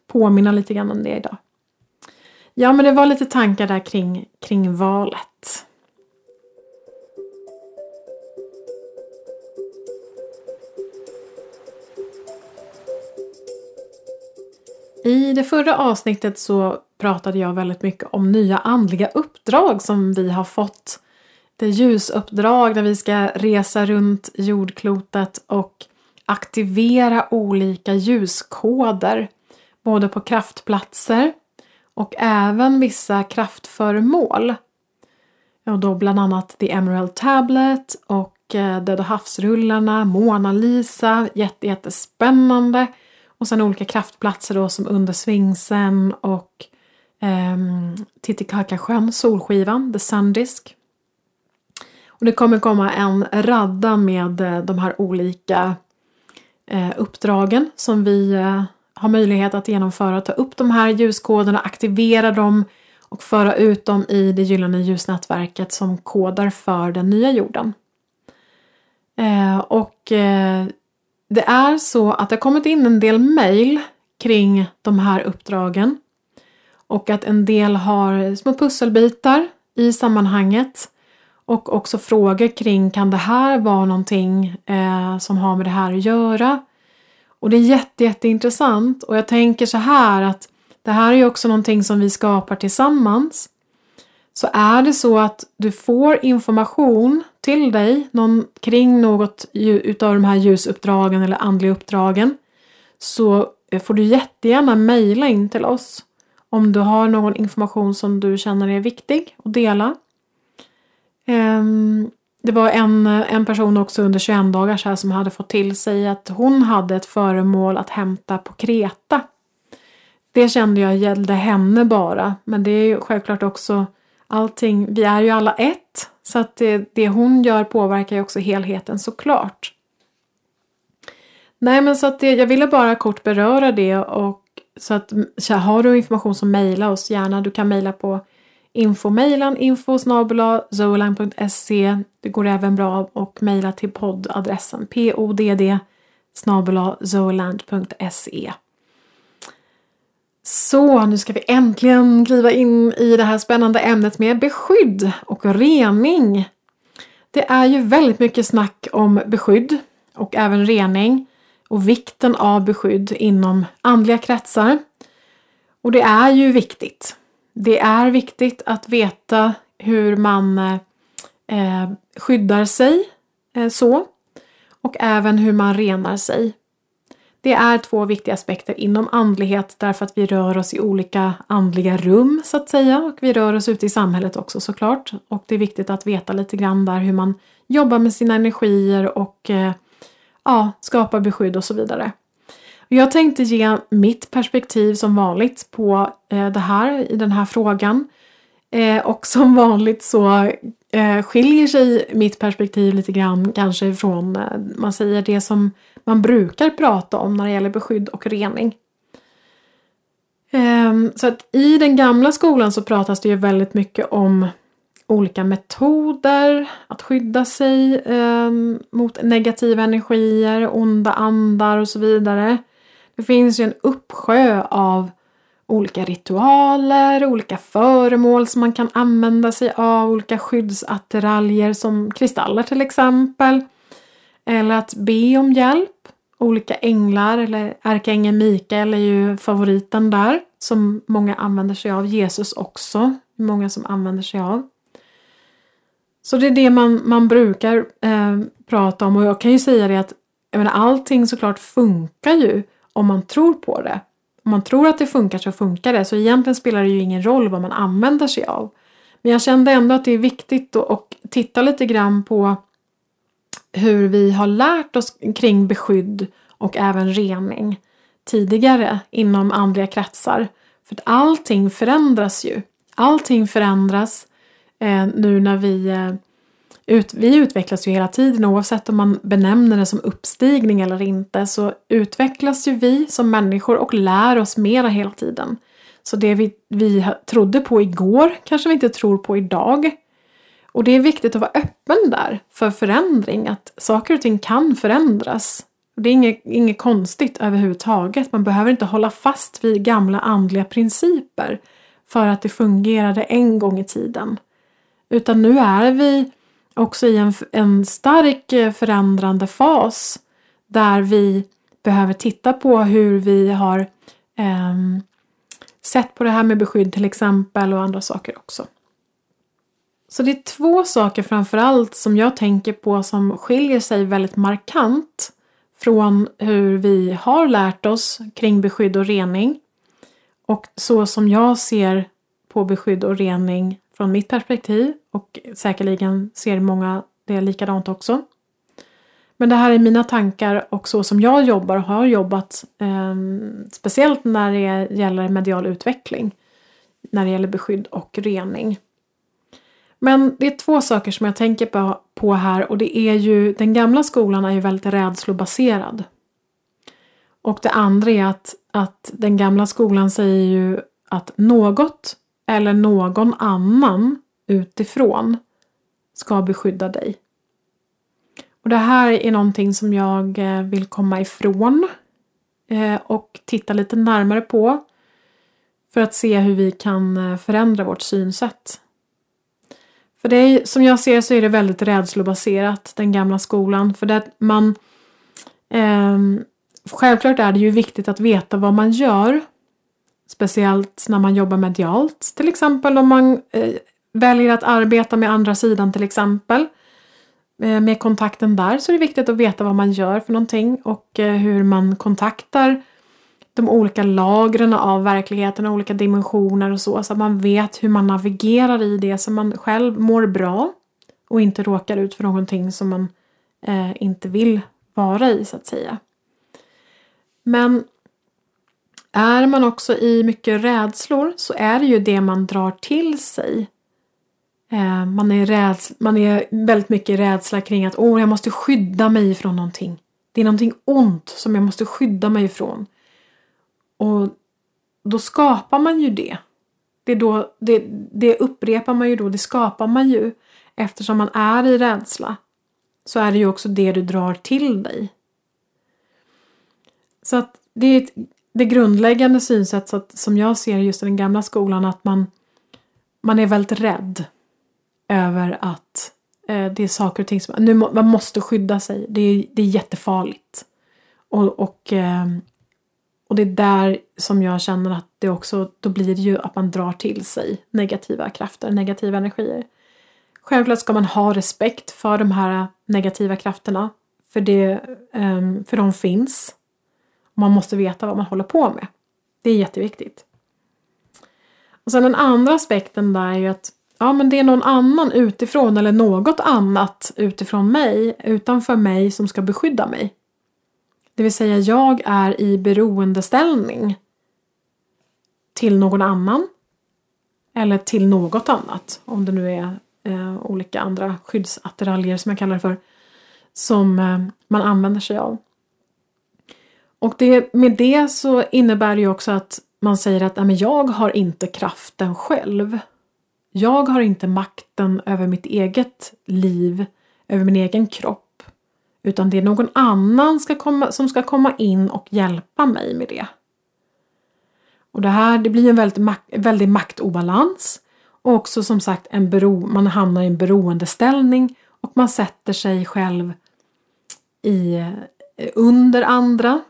påminna lite grann om det idag. Ja, men det var lite tankar där kring, kring valet. Det förra avsnittet så pratade jag väldigt mycket om nya andliga uppdrag som vi har fått. Det är ljusuppdrag där vi ska resa runt jordklotet och aktivera olika ljuskoder. Både på kraftplatser och även vissa kraftföremål. Och då bland annat The Emerald Tablet och eh, Döda havsrullarna, Mona Lisa, jätte, jättespännande. Och sen olika kraftplatser då som under Svingsen och eh, Titicacasjön, Solskivan, The Sundisk. Och det kommer komma en radda med eh, de här olika eh, uppdragen som vi eh, har möjlighet att genomföra. Ta upp de här ljuskoderna, aktivera dem och föra ut dem i det gyllene ljusnätverket som kodar för den nya jorden. Eh, och eh, det är så att det har kommit in en del mejl kring de här uppdragen och att en del har små pusselbitar i sammanhanget och också frågor kring kan det här vara någonting eh, som har med det här att göra? Och det är jätte, jätteintressant och jag tänker så här att det här är ju också någonting som vi skapar tillsammans. Så är det så att du får information till dig någon, kring något utav de här ljusuppdragen eller andliga uppdragen så får du jättegärna mejla in till oss om du har någon information som du känner är viktig att dela. Ehm, det var en, en person också under 21 dagar så här som hade fått till sig att hon hade ett föremål att hämta på Kreta. Det kände jag gällde henne bara, men det är ju självklart också allting, vi är ju alla ett. Så att det, det hon gör påverkar ju också helheten såklart. Nej men så att det, jag ville bara kort beröra det och så att så här, har du information så mejla oss gärna. Du kan mejla på infomejlan info zolang.se. Det går även bra att mejla till poddadressen podd zoland.se. Så, nu ska vi äntligen kliva in i det här spännande ämnet med beskydd och rening. Det är ju väldigt mycket snack om beskydd och även rening och vikten av beskydd inom andliga kretsar. Och det är ju viktigt. Det är viktigt att veta hur man eh, skyddar sig eh, så och även hur man renar sig. Det är två viktiga aspekter inom andlighet därför att vi rör oss i olika andliga rum så att säga och vi rör oss ute i samhället också såklart. Och det är viktigt att veta lite grann där hur man jobbar med sina energier och eh, ja, skapar beskydd och så vidare. Jag tänkte ge mitt perspektiv som vanligt på eh, det här i den här frågan. Eh, och som vanligt så skiljer sig mitt perspektiv lite grann kanske från, man säger det som man brukar prata om när det gäller beskydd och rening. Ehm, så att i den gamla skolan så pratas det ju väldigt mycket om olika metoder att skydda sig ehm, mot negativa energier, onda andar och så vidare. Det finns ju en uppsjö av olika ritualer, olika föremål som man kan använda sig av, olika skyddsattiraljer som kristaller till exempel. Eller att be om hjälp. Olika änglar eller ärkeängeln Mikael är ju favoriten där som många använder sig av. Jesus också, många som använder sig av. Så det är det man, man brukar eh, prata om och jag kan ju säga det att jag menar, allting såklart funkar ju om man tror på det. Om man tror att det funkar så funkar det så egentligen spelar det ju ingen roll vad man använder sig av. Men jag kände ändå att det är viktigt att titta lite grann på hur vi har lärt oss kring beskydd och även rening tidigare inom andliga kretsar. För att allting förändras ju. Allting förändras eh, nu när vi eh, ut, vi utvecklas ju hela tiden oavsett om man benämner det som uppstigning eller inte så utvecklas ju vi som människor och lär oss mera hela tiden. Så det vi, vi trodde på igår kanske vi inte tror på idag. Och det är viktigt att vara öppen där för förändring, att saker och ting kan förändras. Det är inget, inget konstigt överhuvudtaget. Man behöver inte hålla fast vid gamla andliga principer för att det fungerade en gång i tiden. Utan nu är vi också i en, en stark förändrande fas där vi behöver titta på hur vi har eh, sett på det här med beskydd till exempel och andra saker också. Så det är två saker framförallt som jag tänker på som skiljer sig väldigt markant från hur vi har lärt oss kring beskydd och rening och så som jag ser på beskydd och rening från mitt perspektiv och säkerligen ser många det likadant också. Men det här är mina tankar och så som jag jobbar och har jobbat eh, speciellt när det gäller medial utveckling. När det gäller beskydd och rening. Men det är två saker som jag tänker på, här och det är ju den gamla skolan är ju väldigt rädslobaserad. Och det andra är att, att den gamla skolan säger ju att något eller någon annan utifrån ska beskydda dig. Och det här är någonting som jag eh, vill komma ifrån eh, och titta lite närmare på för att se hur vi kan eh, förändra vårt synsätt. För det är, som jag ser så är det väldigt rädslobaserat, den gamla skolan. För det man... Eh, självklart är det ju viktigt att veta vad man gör Speciellt när man jobbar medialt, till exempel om man eh, väljer att arbeta med andra sidan till exempel. Eh, med kontakten där så är det viktigt att veta vad man gör för någonting och eh, hur man kontaktar de olika lagren av verkligheten och olika dimensioner och så. Så att man vet hur man navigerar i det så man själv mår bra och inte råkar ut för någonting som man eh, inte vill vara i så att säga. Men är man också i mycket rädslor så är det ju det man drar till sig Eh, man, är räds, man är väldigt mycket rädsla kring att åh, jag måste skydda mig från någonting. Det är någonting ont som jag måste skydda mig ifrån. Och då skapar man ju det. Det, då, det, det upprepar man ju då, det skapar man ju. Eftersom man är i rädsla så är det ju också det du drar till dig. Så att det är ett, det grundläggande synsätt så att, som jag ser just i den gamla skolan att man, man är väldigt rädd över att eh, det är saker och ting som nu, man måste skydda sig. Det är, det är jättefarligt. Och, och, eh, och det är där som jag känner att det också, då blir det ju att man drar till sig negativa krafter, negativa energier. Självklart ska man ha respekt för de här negativa krafterna. För, det, ehm, för de finns. Man måste veta vad man håller på med. Det är jätteviktigt. Och sen den andra aspekten där är ju att ja, men det är någon annan utifrån eller något annat utifrån mig, utanför mig som ska beskydda mig. Det vill säga jag är i beroendeställning till någon annan eller till något annat, om det nu är eh, olika andra skyddsattiraljer som jag kallar det för, som eh, man använder sig av. Och det, med det så innebär det ju också att man säger att men jag har inte kraften själv. Jag har inte makten över mitt eget liv, över min egen kropp. Utan det är någon annan ska komma, som ska komma in och hjälpa mig med det. Och det här det blir en väldigt, väldigt maktobalans. Och också som sagt en bero, man hamnar i en beroendeställning och man sätter sig själv i, eh, under andra.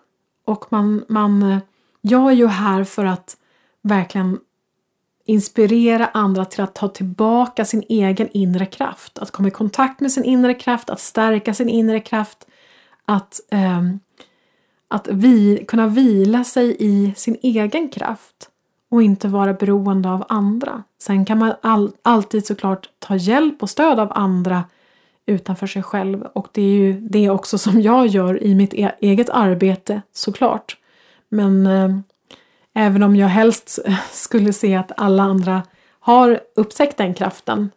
Och man, man, eh, jag är ju här för att verkligen inspirera andra till att ta tillbaka sin egen inre kraft. Att komma i kontakt med sin inre kraft, att stärka sin inre kraft. Att, eh, att vi, kunna vila sig i sin egen kraft och inte vara beroende av andra. Sen kan man all, alltid såklart ta hjälp och stöd av andra utanför sig själv och det är ju det också som jag gör i mitt e eget arbete såklart. Men eh, Även om jag helst skulle se att alla andra har upptäckt den kraften.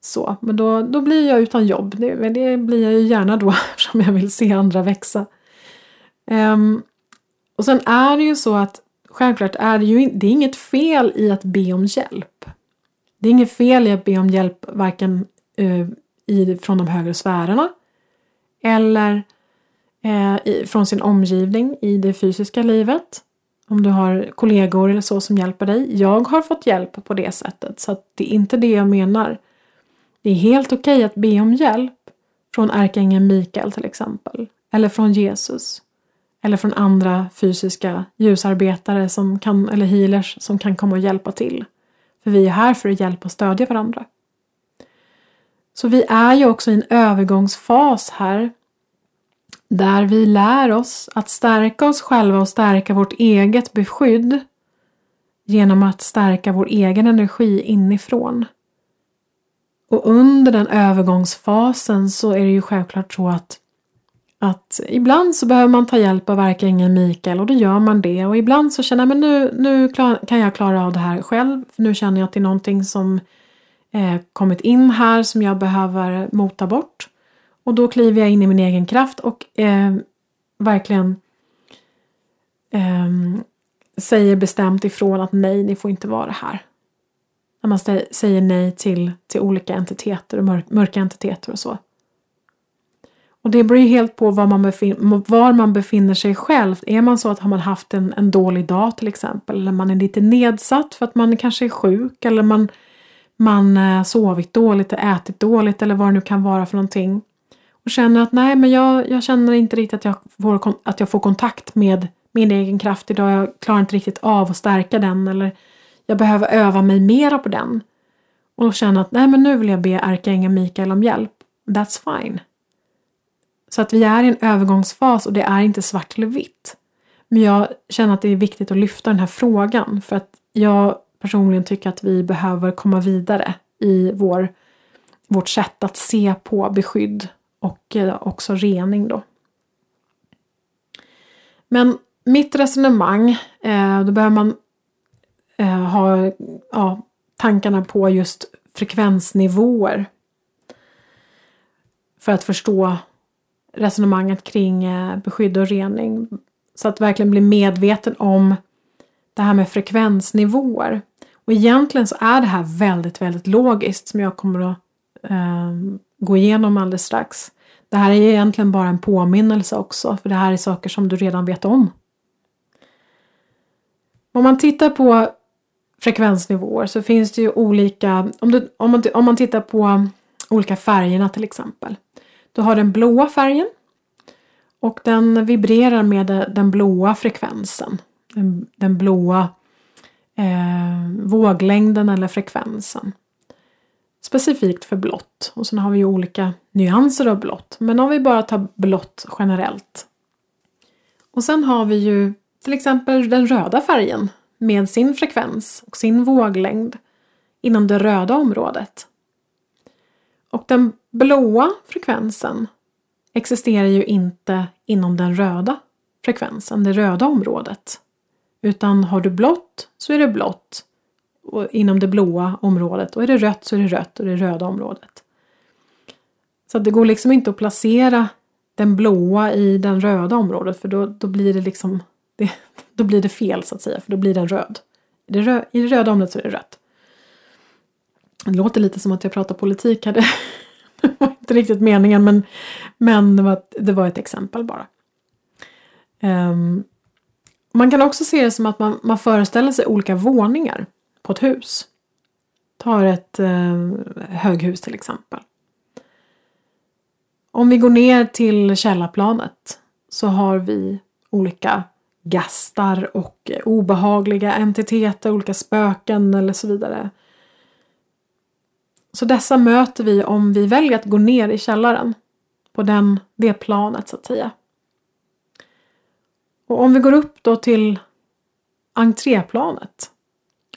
Så, men då, då blir jag utan jobb. Det, det blir jag ju gärna då eftersom jag vill se andra växa. Um, och sen är det ju så att självklart är det ju det är inget fel i att be om hjälp. Det är inget fel i att be om hjälp varken uh, i, från de högre sfärerna eller uh, i, från sin omgivning i det fysiska livet. Om du har kollegor eller så som hjälper dig. Jag har fått hjälp på det sättet så det är inte det jag menar. Det är helt okej okay att be om hjälp från ärkeängeln Mikael till exempel. Eller från Jesus. Eller från andra fysiska ljusarbetare som kan, eller healers som kan komma och hjälpa till. För vi är här för att hjälpa och stödja varandra. Så vi är ju också i en övergångsfas här där vi lär oss att stärka oss själva och stärka vårt eget beskydd genom att stärka vår egen energi inifrån. Och under den övergångsfasen så är det ju självklart så att, att ibland så behöver man ta hjälp av ärkeängeln Mikael och då gör man det och ibland så känner man men nu, nu kan jag klara av det här själv. Nu känner jag att det är någonting som eh, kommit in här som jag behöver mota bort. Och då kliver jag in i min egen kraft och eh, verkligen eh, säger bestämt ifrån att nej, ni får inte vara här. När man säger nej till, till olika entiteter och mörk, mörka entiteter och så. Och det beror ju helt på var man, befin, var man befinner sig själv. Är man så att har man haft en, en dålig dag till exempel, eller man är lite nedsatt för att man kanske är sjuk, eller man, man eh, sovit dåligt, ätit dåligt eller vad det nu kan vara för någonting och känner att nej, men jag, jag känner inte riktigt att jag, får, att jag får kontakt med min egen kraft idag. Jag klarar inte riktigt av att stärka den eller jag behöver öva mig mera på den. Och då känner att nej, men nu vill jag be ärkeängeln Mikael om hjälp. That's fine. Så att vi är i en övergångsfas och det är inte svart eller vitt. Men jag känner att det är viktigt att lyfta den här frågan för att jag personligen tycker att vi behöver komma vidare i vår, vårt sätt att se på beskydd och eh, också rening då. Men mitt resonemang, eh, då behöver man eh, ha ja, tankarna på just frekvensnivåer. För att förstå resonemanget kring beskydd och rening. Så att verkligen bli medveten om det här med frekvensnivåer. Och egentligen så är det här väldigt, väldigt logiskt som jag kommer att eh, gå igenom alldeles strax. Det här är egentligen bara en påminnelse också, för det här är saker som du redan vet om. Om man tittar på frekvensnivåer så finns det ju olika, om, du, om, man, om man tittar på olika färgerna till exempel. Du har den blåa färgen och den vibrerar med den blåa frekvensen. Den, den blåa eh, våglängden eller frekvensen. Specifikt för blått. Och sen har vi ju olika nyanser av blått. Men om vi bara tar blått generellt. Och sen har vi ju till exempel den röda färgen med sin frekvens och sin våglängd inom det röda området. Och den blåa frekvensen existerar ju inte inom den röda frekvensen, det röda området. Utan har du blått så är det blått inom det blåa området och är det rött så är det rött och det röda området. Så det går liksom inte att placera den blåa i den röda området för då, då blir det liksom det, då blir det fel så att säga för då blir den röd. I det, rö, I det röda området så är det rött. Det låter lite som att jag pratar politik här. Det var inte riktigt meningen men, men det, var, det var ett exempel bara. Um, man kan också se det som att man, man föreställer sig olika våningar på ett hus. Ta ett eh, höghus till exempel. Om vi går ner till källarplanet så har vi olika gastar och eh, obehagliga entiteter, olika spöken eller så vidare. Så dessa möter vi om vi väljer att gå ner i källaren. På den, det planet så att säga. Och om vi går upp då till entréplanet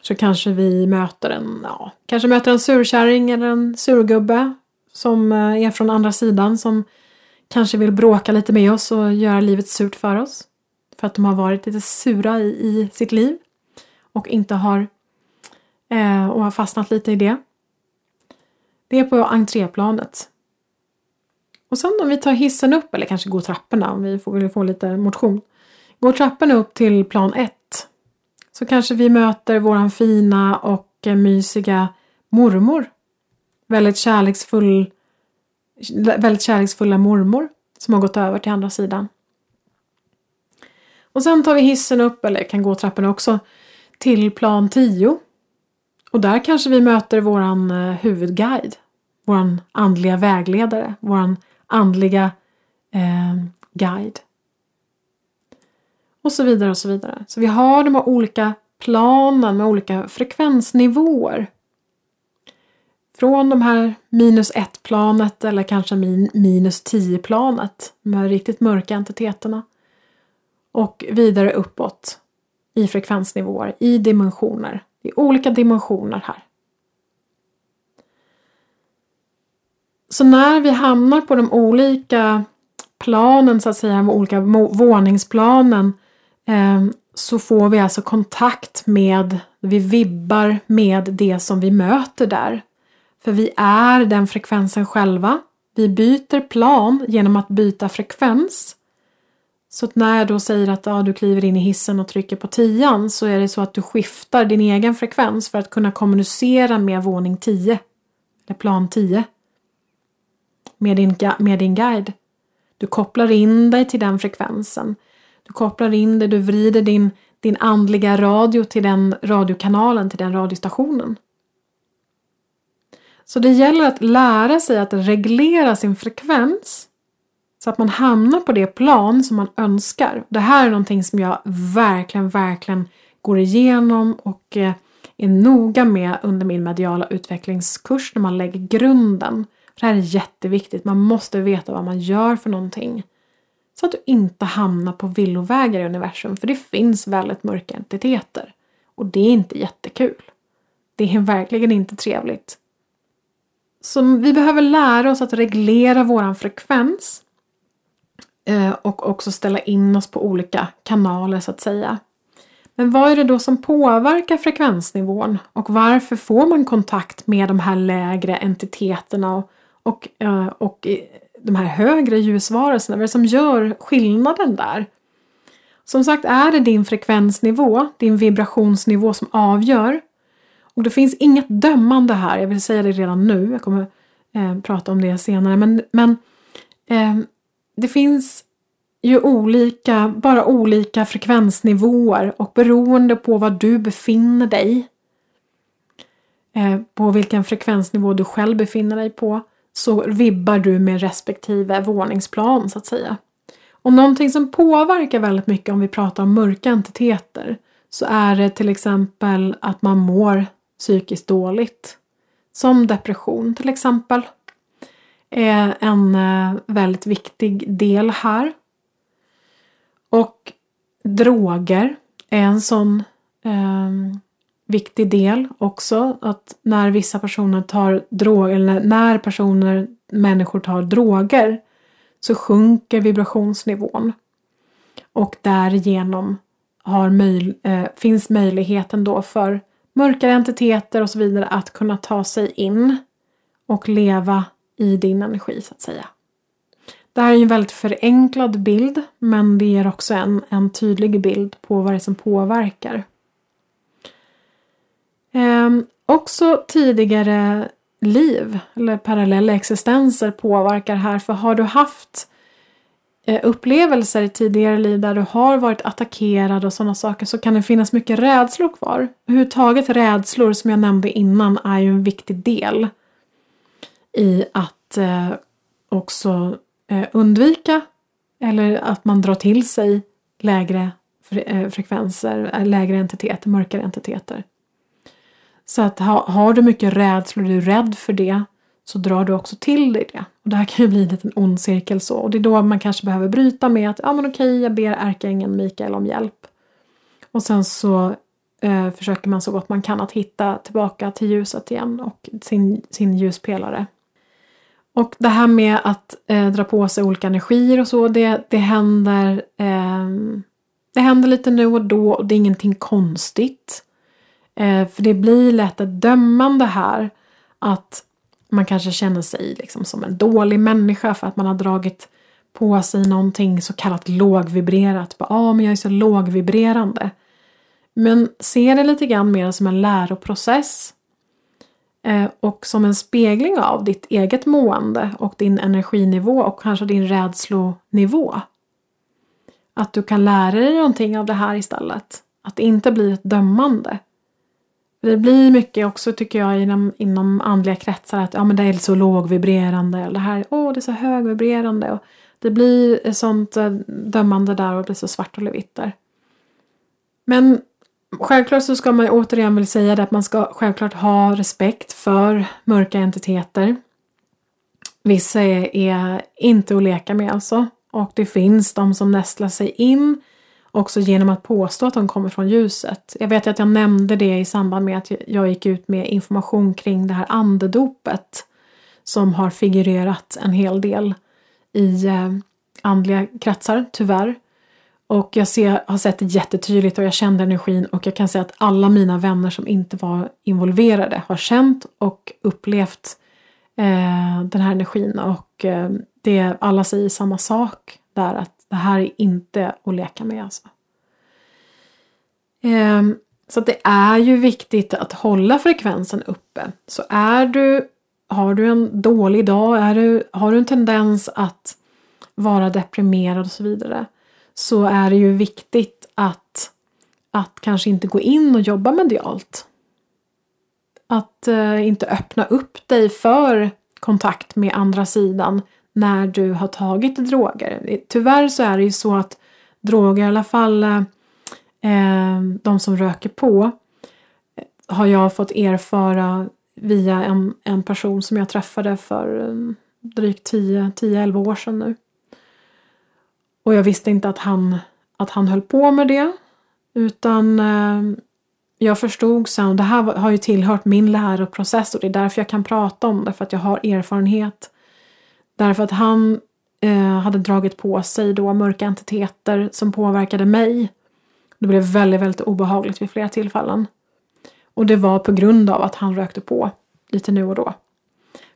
så kanske vi möter en, ja, kanske möter en surkärring eller en surgubbe som eh, är från andra sidan som kanske vill bråka lite med oss och göra livet surt för oss. För att de har varit lite sura i, i sitt liv och inte har eh, och har fastnat lite i det. Det är på entréplanet. Och sen om vi tar hissen upp, eller kanske går trapporna om vi får, vill få lite motion. Går trapporna upp till plan 1 så kanske vi möter våran fina och eh, mysiga mormor. Väldigt kärleksfull, väldigt kärleksfulla mormor som har gått över till andra sidan. Och sen tar vi hissen upp, eller kan gå trapporna också, till plan 10. Och där kanske vi möter våran eh, huvudguide, våran andliga vägledare, våran andliga eh, guide. Och så vidare och så vidare. Så vi har de här olika planen med olika frekvensnivåer. Från de här minus 1 planet eller kanske minus 10 planet, de här riktigt mörka entiteterna. Och vidare uppåt i frekvensnivåer, i dimensioner. I olika dimensioner här. Så när vi hamnar på de olika planen så att säga, de olika våningsplanen Ehm, så får vi alltså kontakt med, vi vibbar med det som vi möter där. För vi är den frekvensen själva. Vi byter plan genom att byta frekvens. Så att när jag då säger att ja, du kliver in i hissen och trycker på tian så är det så att du skiftar din egen frekvens för att kunna kommunicera med våning 10. Eller plan 10. Med din, med din guide. Du kopplar in dig till den frekvensen. Du kopplar in det, du vrider din, din andliga radio till den radiokanalen, till den radiostationen. Så det gäller att lära sig att reglera sin frekvens så att man hamnar på det plan som man önskar. Det här är någonting som jag verkligen, verkligen går igenom och eh, är noga med under min mediala utvecklingskurs när man lägger grunden. det här är jätteviktigt, man måste veta vad man gör för någonting. Så att du inte hamnar på villovägar i universum, för det finns väldigt mörka entiteter. Och det är inte jättekul. Det är verkligen inte trevligt. Så vi behöver lära oss att reglera våran frekvens eh, och också ställa in oss på olika kanaler så att säga. Men vad är det då som påverkar frekvensnivån och varför får man kontakt med de här lägre entiteterna och, och, och eh, de här högre ljusvarelserna? Vad är det som gör skillnaden där? Som sagt är det din frekvensnivå, din vibrationsnivå som avgör. Och det finns inget dömande här, jag vill säga det redan nu, jag kommer eh, prata om det senare. Men, men eh, det finns ju olika, bara olika frekvensnivåer och beroende på var du befinner dig, eh, på vilken frekvensnivå du själv befinner dig på, så vibbar du med respektive våningsplan så att säga. Och någonting som påverkar väldigt mycket om vi pratar om mörka entiteter så är det till exempel att man mår psykiskt dåligt. Som depression till exempel är en eh, väldigt viktig del här. Och droger är en sån eh, viktig del också. Att när vissa personer tar droger, eller när personer, människor tar droger så sjunker vibrationsnivån. Och därigenom har möj, eh, finns möjligheten då för mörkare entiteter och så vidare att kunna ta sig in och leva i din energi så att säga. Det här är en väldigt förenklad bild men det ger också en, en tydlig bild på vad det är som påverkar. Eh, också tidigare liv eller parallella existenser påverkar här för har du haft eh, upplevelser i tidigare liv där du har varit attackerad och sådana saker så kan det finnas mycket rädslor kvar. Överhuvudtaget rädslor som jag nämnde innan är ju en viktig del i att eh, också eh, undvika eller att man drar till sig lägre fre eh, frekvenser, eh, lägre entiteter, mörkare entiteter. Så att ha, har du mycket rädslor, du är rädd för det så drar du också till dig det. Och det här kan ju bli en liten ond cirkel så. Och det är då man kanske behöver bryta med att ja men okej, jag ber ärkeängeln Mikael om hjälp. Och sen så eh, försöker man så gott man kan att hitta tillbaka till ljuset igen och sin, sin ljuspelare. Och det här med att eh, dra på sig olika energier och så, det, det händer eh, det händer lite nu och då och det är ingenting konstigt. Eh, för det blir lätt ett dömande här. Att man kanske känner sig liksom som en dålig människa för att man har dragit på sig någonting så kallat lågvibrerat. Ja, ah, men jag är så lågvibrerande. Men se det lite grann mer som en läroprocess. Eh, och som en spegling av ditt eget mående och din energinivå och kanske din rädslonivå. Att du kan lära dig någonting av det här istället. Att det inte blir ett dömande. Det blir mycket också tycker jag inom, inom andliga kretsar att ja, men det är så lågvibrerande eller det här åh, det är så högvibrerande. Och det blir sånt eh, dömande där och det blir så svart eller vitt där. Men självklart så ska man återigen vilja säga det att man ska självklart ha respekt för mörka entiteter. Vissa är, är inte att leka med alltså. Och det finns de som nästlar sig in också genom att påstå att de kommer från ljuset. Jag vet att jag nämnde det i samband med att jag gick ut med information kring det här andedopet som har figurerat en hel del i eh, andliga kretsar, tyvärr. Och jag ser, har sett det jättetydligt och jag kände energin och jag kan säga att alla mina vänner som inte var involverade har känt och upplevt eh, den här energin och eh, det, alla säger samma sak där att det här är inte att leka med alltså. Ehm, så det är ju viktigt att hålla frekvensen uppe. Så är du, har du en dålig dag, är du, har du en tendens att vara deprimerad och så vidare. Så är det ju viktigt att, att kanske inte gå in och jobba medialt. Att eh, inte öppna upp dig för kontakt med andra sidan när du har tagit droger. Tyvärr så är det ju så att droger, i alla fall eh, de som röker på, eh, har jag fått erfara via en, en person som jag träffade för eh, drygt 10-11 år sedan nu. Och jag visste inte att han, att han höll på med det. Utan eh, jag förstod sen, och det här har ju tillhört min läroprocess och det är därför jag kan prata om det, för att jag har erfarenhet Därför att han eh, hade dragit på sig då mörka entiteter som påverkade mig Det blev väldigt, väldigt obehagligt vid flera tillfällen. Och det var på grund av att han rökte på lite nu och då.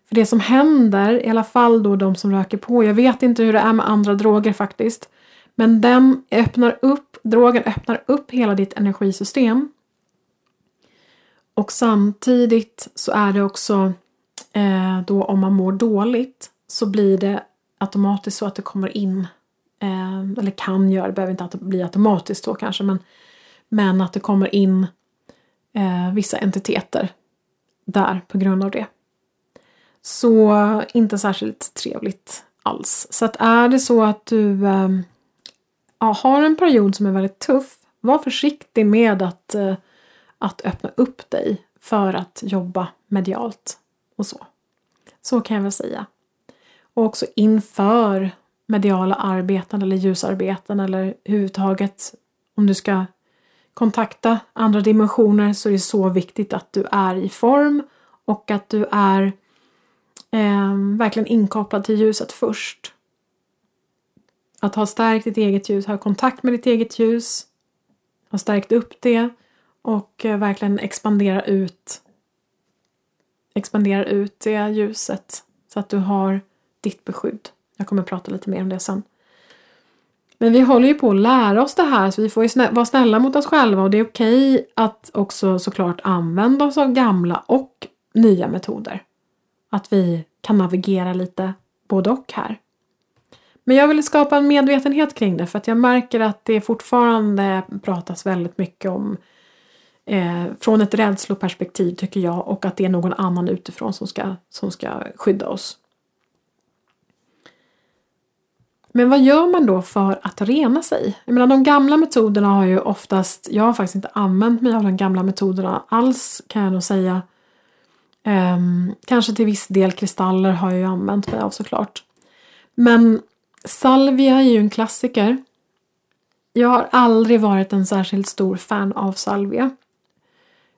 För det som händer, i alla fall då de som röker på, jag vet inte hur det är med andra droger faktiskt, men den öppnar upp, drogen öppnar upp hela ditt energisystem. Och samtidigt så är det också eh, då om man mår dåligt så blir det automatiskt så att det kommer in, eh, eller kan göra, det behöver inte bli automatiskt då kanske, men, men att det kommer in eh, vissa entiteter där på grund av det. Så inte särskilt trevligt alls. Så att är det så att du eh, ja, har en period som är väldigt tuff, var försiktig med att, eh, att öppna upp dig för att jobba medialt och så. Så kan jag väl säga. Och också inför mediala arbeten eller ljusarbeten eller överhuvudtaget om du ska kontakta andra dimensioner så är det så viktigt att du är i form och att du är eh, verkligen inkopplad till ljuset först. Att ha stärkt ditt eget ljus, ha kontakt med ditt eget ljus, ha stärkt upp det och eh, verkligen expandera ut expandera ut det ljuset så att du har ditt beskydd. Jag kommer prata lite mer om det sen. Men vi håller ju på att lära oss det här så vi får ju snä vara snälla mot oss själva och det är okej att också såklart använda oss av gamla och nya metoder. Att vi kan navigera lite både och här. Men jag vill skapa en medvetenhet kring det för att jag märker att det fortfarande pratas väldigt mycket om eh, från ett rädsloperspektiv tycker jag och att det är någon annan utifrån som ska, som ska skydda oss. Men vad gör man då för att rena sig? Jag menar de gamla metoderna har ju oftast, jag har faktiskt inte använt mig av de gamla metoderna alls kan jag nog säga. Um, kanske till viss del kristaller har jag ju använt mig av såklart. Men salvia är ju en klassiker. Jag har aldrig varit en särskilt stor fan av salvia.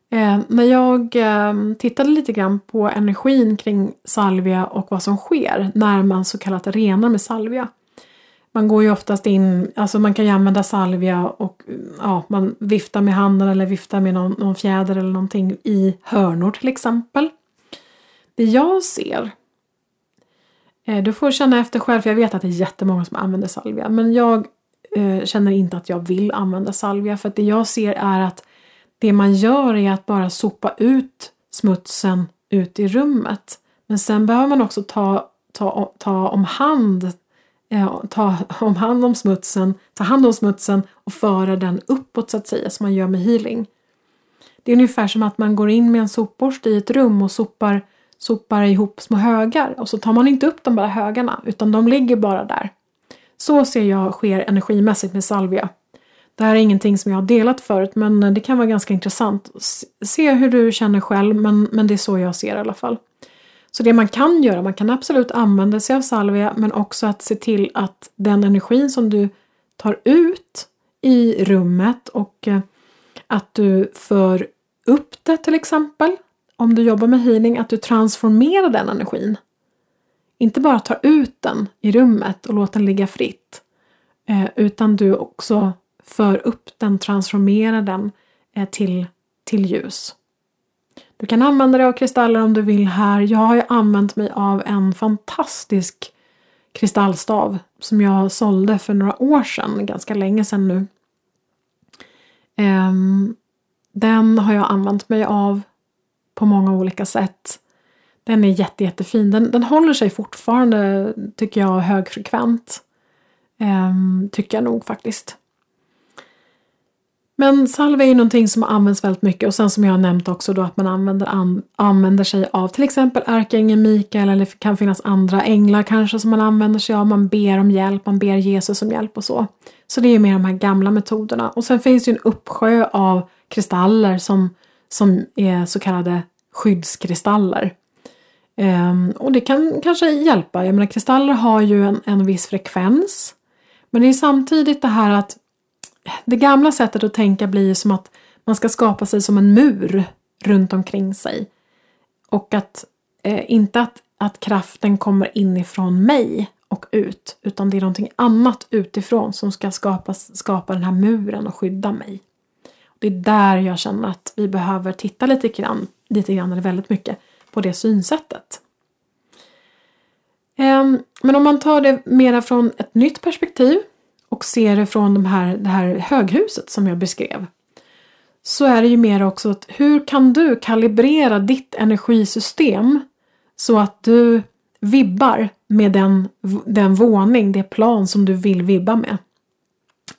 Eh, när jag eh, tittade lite grann på energin kring salvia och vad som sker när man så kallat renar med salvia man går ju oftast in, alltså man kan ju använda salvia och ja, man viftar med handen eller viftar med någon, någon fjäder eller någonting i hörnor till exempel. Det jag ser, eh, du får känna efter själv för jag vet att det är jättemånga som använder salvia men jag eh, känner inte att jag vill använda salvia för att det jag ser är att det man gör är att bara sopa ut smutsen ut i rummet. Men sen behöver man också ta, ta, ta om hand eh, ta om hand om smutsen, ta hand om smutsen och föra den uppåt så att säga som man gör med healing. Det är ungefär som att man går in med en sopborste i ett rum och sopar, sopar ihop små högar och så tar man inte upp de bara högarna utan de ligger bara där. Så ser jag sker energimässigt med salvia. Det här är ingenting som jag har delat förut men det kan vara ganska intressant. Se hur du känner själv men, men det är så jag ser i alla fall. Så det man kan göra, man kan absolut använda sig av salvia men också att se till att den energin som du tar ut i rummet och eh, att du för upp det till exempel. Om du jobbar med healing, att du transformerar den energin. Inte bara tar ut den i rummet och låter den ligga fritt. Eh, utan du också för upp den, transformerar den eh, till, till ljus. Du kan använda dig av kristaller om du vill här. Jag har ju använt mig av en fantastisk kristallstav som jag sålde för några år sedan, ganska länge sedan nu. Ehm, den har jag använt mig av på många olika sätt. Den är jätte, jättefin. Den, den håller sig fortfarande, tycker jag, högfrekvent. Ehm, tycker jag nog faktiskt. Men salva är ju någonting som används väldigt mycket och sen som jag har nämnt också då att man använder, an, använder sig av till exempel ärkeängeln Mikael eller det kan finnas andra änglar kanske som man använder sig av. Man ber om hjälp, man ber Jesus om hjälp och så. Så det är ju mer de här gamla metoderna. Och sen finns det ju en uppsjö av kristaller som, som är så kallade skyddskristaller. Um, och det kan kanske hjälpa. Jag menar kristaller har ju en, en viss frekvens. Men det är samtidigt det här att det gamla sättet att tänka blir som att man ska skapa sig som en mur runt omkring sig. Och att eh, inte att, att kraften kommer inifrån mig och ut. Utan det är någonting annat utifrån som ska skapa, skapa den här muren och skydda mig. Det är där jag känner att vi behöver titta lite grann, lite grann eller väldigt mycket, på det synsättet. Ehm, men om man tar det mera från ett nytt perspektiv och ser det från de här, det här höghuset som jag beskrev. Så är det ju mer också att hur kan du kalibrera ditt energisystem så att du vibbar med den, den våning, det plan som du vill vibba med.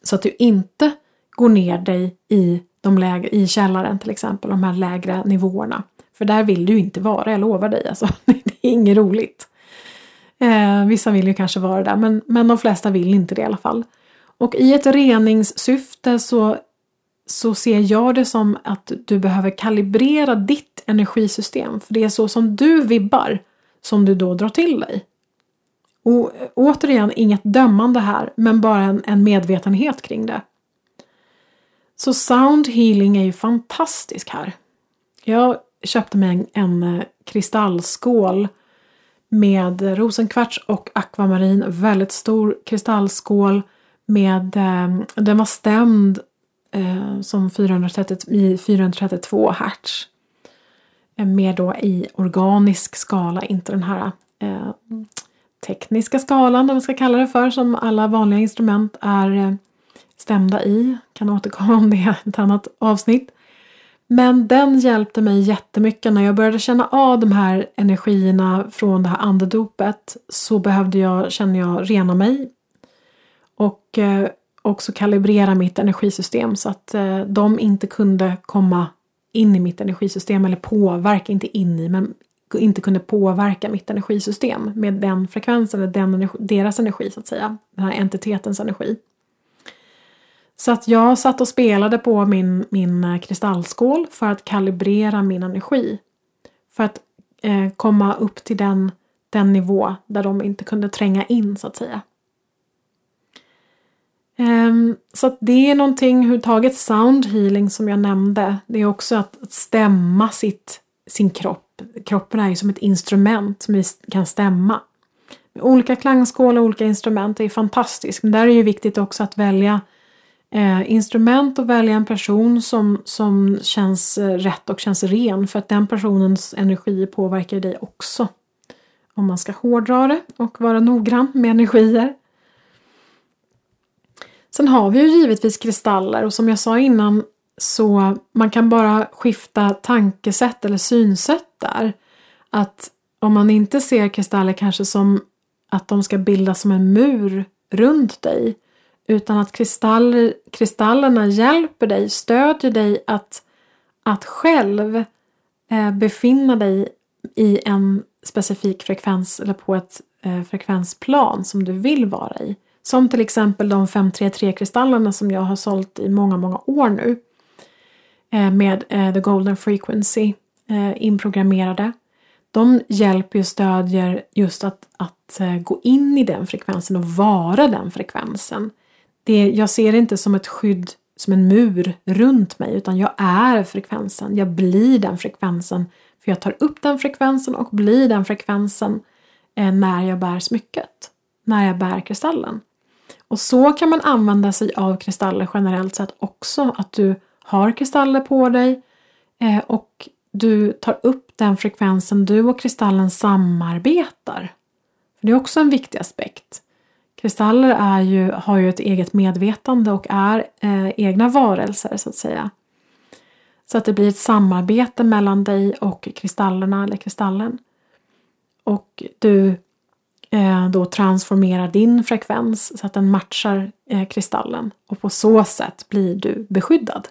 Så att du inte går ner dig i, de lägre, i källaren till exempel, de här lägre nivåerna. För där vill du inte vara, jag lovar dig. Alltså, det är inget roligt. Eh, vissa vill ju kanske vara där, men, men de flesta vill inte det i alla fall. Och i ett reningssyfte så, så ser jag det som att du behöver kalibrera ditt energisystem. För det är så som du vibbar som du då drar till dig. Och återigen, inget dömande här, men bara en, en medvetenhet kring det. Så sound healing är ju fantastisk här. Jag köpte mig en, en eh, kristallskål med rosenkvarts och akvamarin. Väldigt stor kristallskål med, eh, den var stämd eh, som 430, i 432 hertz. Eh, mer då i organisk skala, inte den här eh, tekniska skalan, om man ska kalla det för, som alla vanliga instrument är eh, stämda i. Kan återkomma om det i ett annat avsnitt. Men den hjälpte mig jättemycket när jag började känna av de här energierna från det här andedopet så behövde jag, känner jag, rena mig och eh, också kalibrera mitt energisystem så att eh, de inte kunde komma in i mitt energisystem eller påverka, inte in i, men inte kunde påverka mitt energisystem med den frekvensen, eller den energi, deras energi så att säga, den här entitetens energi. Så att jag satt och spelade på min, min eh, kristallskål för att kalibrera min energi. För att eh, komma upp till den, den nivå där de inte kunde tränga in så att säga. Um, så att det är någonting överhuvudtaget sound healing som jag nämnde. Det är också att, att stämma sitt, sin kropp. Kroppen är ju som ett instrument som vi kan stämma. Med olika klangskål och olika instrument, det är fantastiskt. Men där är det ju viktigt också att välja eh, instrument och välja en person som, som känns eh, rätt och känns ren. För att den personens energi påverkar dig också. Om man ska hårdra det och vara noggrann med energier. Sen har vi ju givetvis kristaller och som jag sa innan så man kan bara skifta tankesätt eller synsätt där. Att om man inte ser kristaller kanske som att de ska bildas som en mur runt dig utan att kristaller, kristallerna hjälper dig, stödjer dig att, att själv eh, befinna dig i en specifik frekvens eller på ett eh, frekvensplan som du vill vara i. Som till exempel de 533-kristallerna som jag har sålt i många, många år nu. Eh, med eh, The Golden Frequency eh, inprogrammerade. De hjälper och stödjer just att, att gå in i den frekvensen och vara den frekvensen. Det, jag ser det inte som ett skydd, som en mur runt mig, utan jag är frekvensen. Jag blir den frekvensen. För jag tar upp den frekvensen och blir den frekvensen när jag bär smycket. När jag bär kristallen. Och så kan man använda sig av kristaller generellt sett också. Att du har kristaller på dig eh, och du tar upp den frekvensen du och kristallen samarbetar. Det är också en viktig aspekt. Kristaller är ju, har ju ett eget medvetande och är eh, egna varelser så att säga. Så att det blir ett samarbete mellan dig och kristallerna eller kristallen. Och du Eh, då transformerar din frekvens så att den matchar eh, kristallen och på så sätt blir du beskyddad.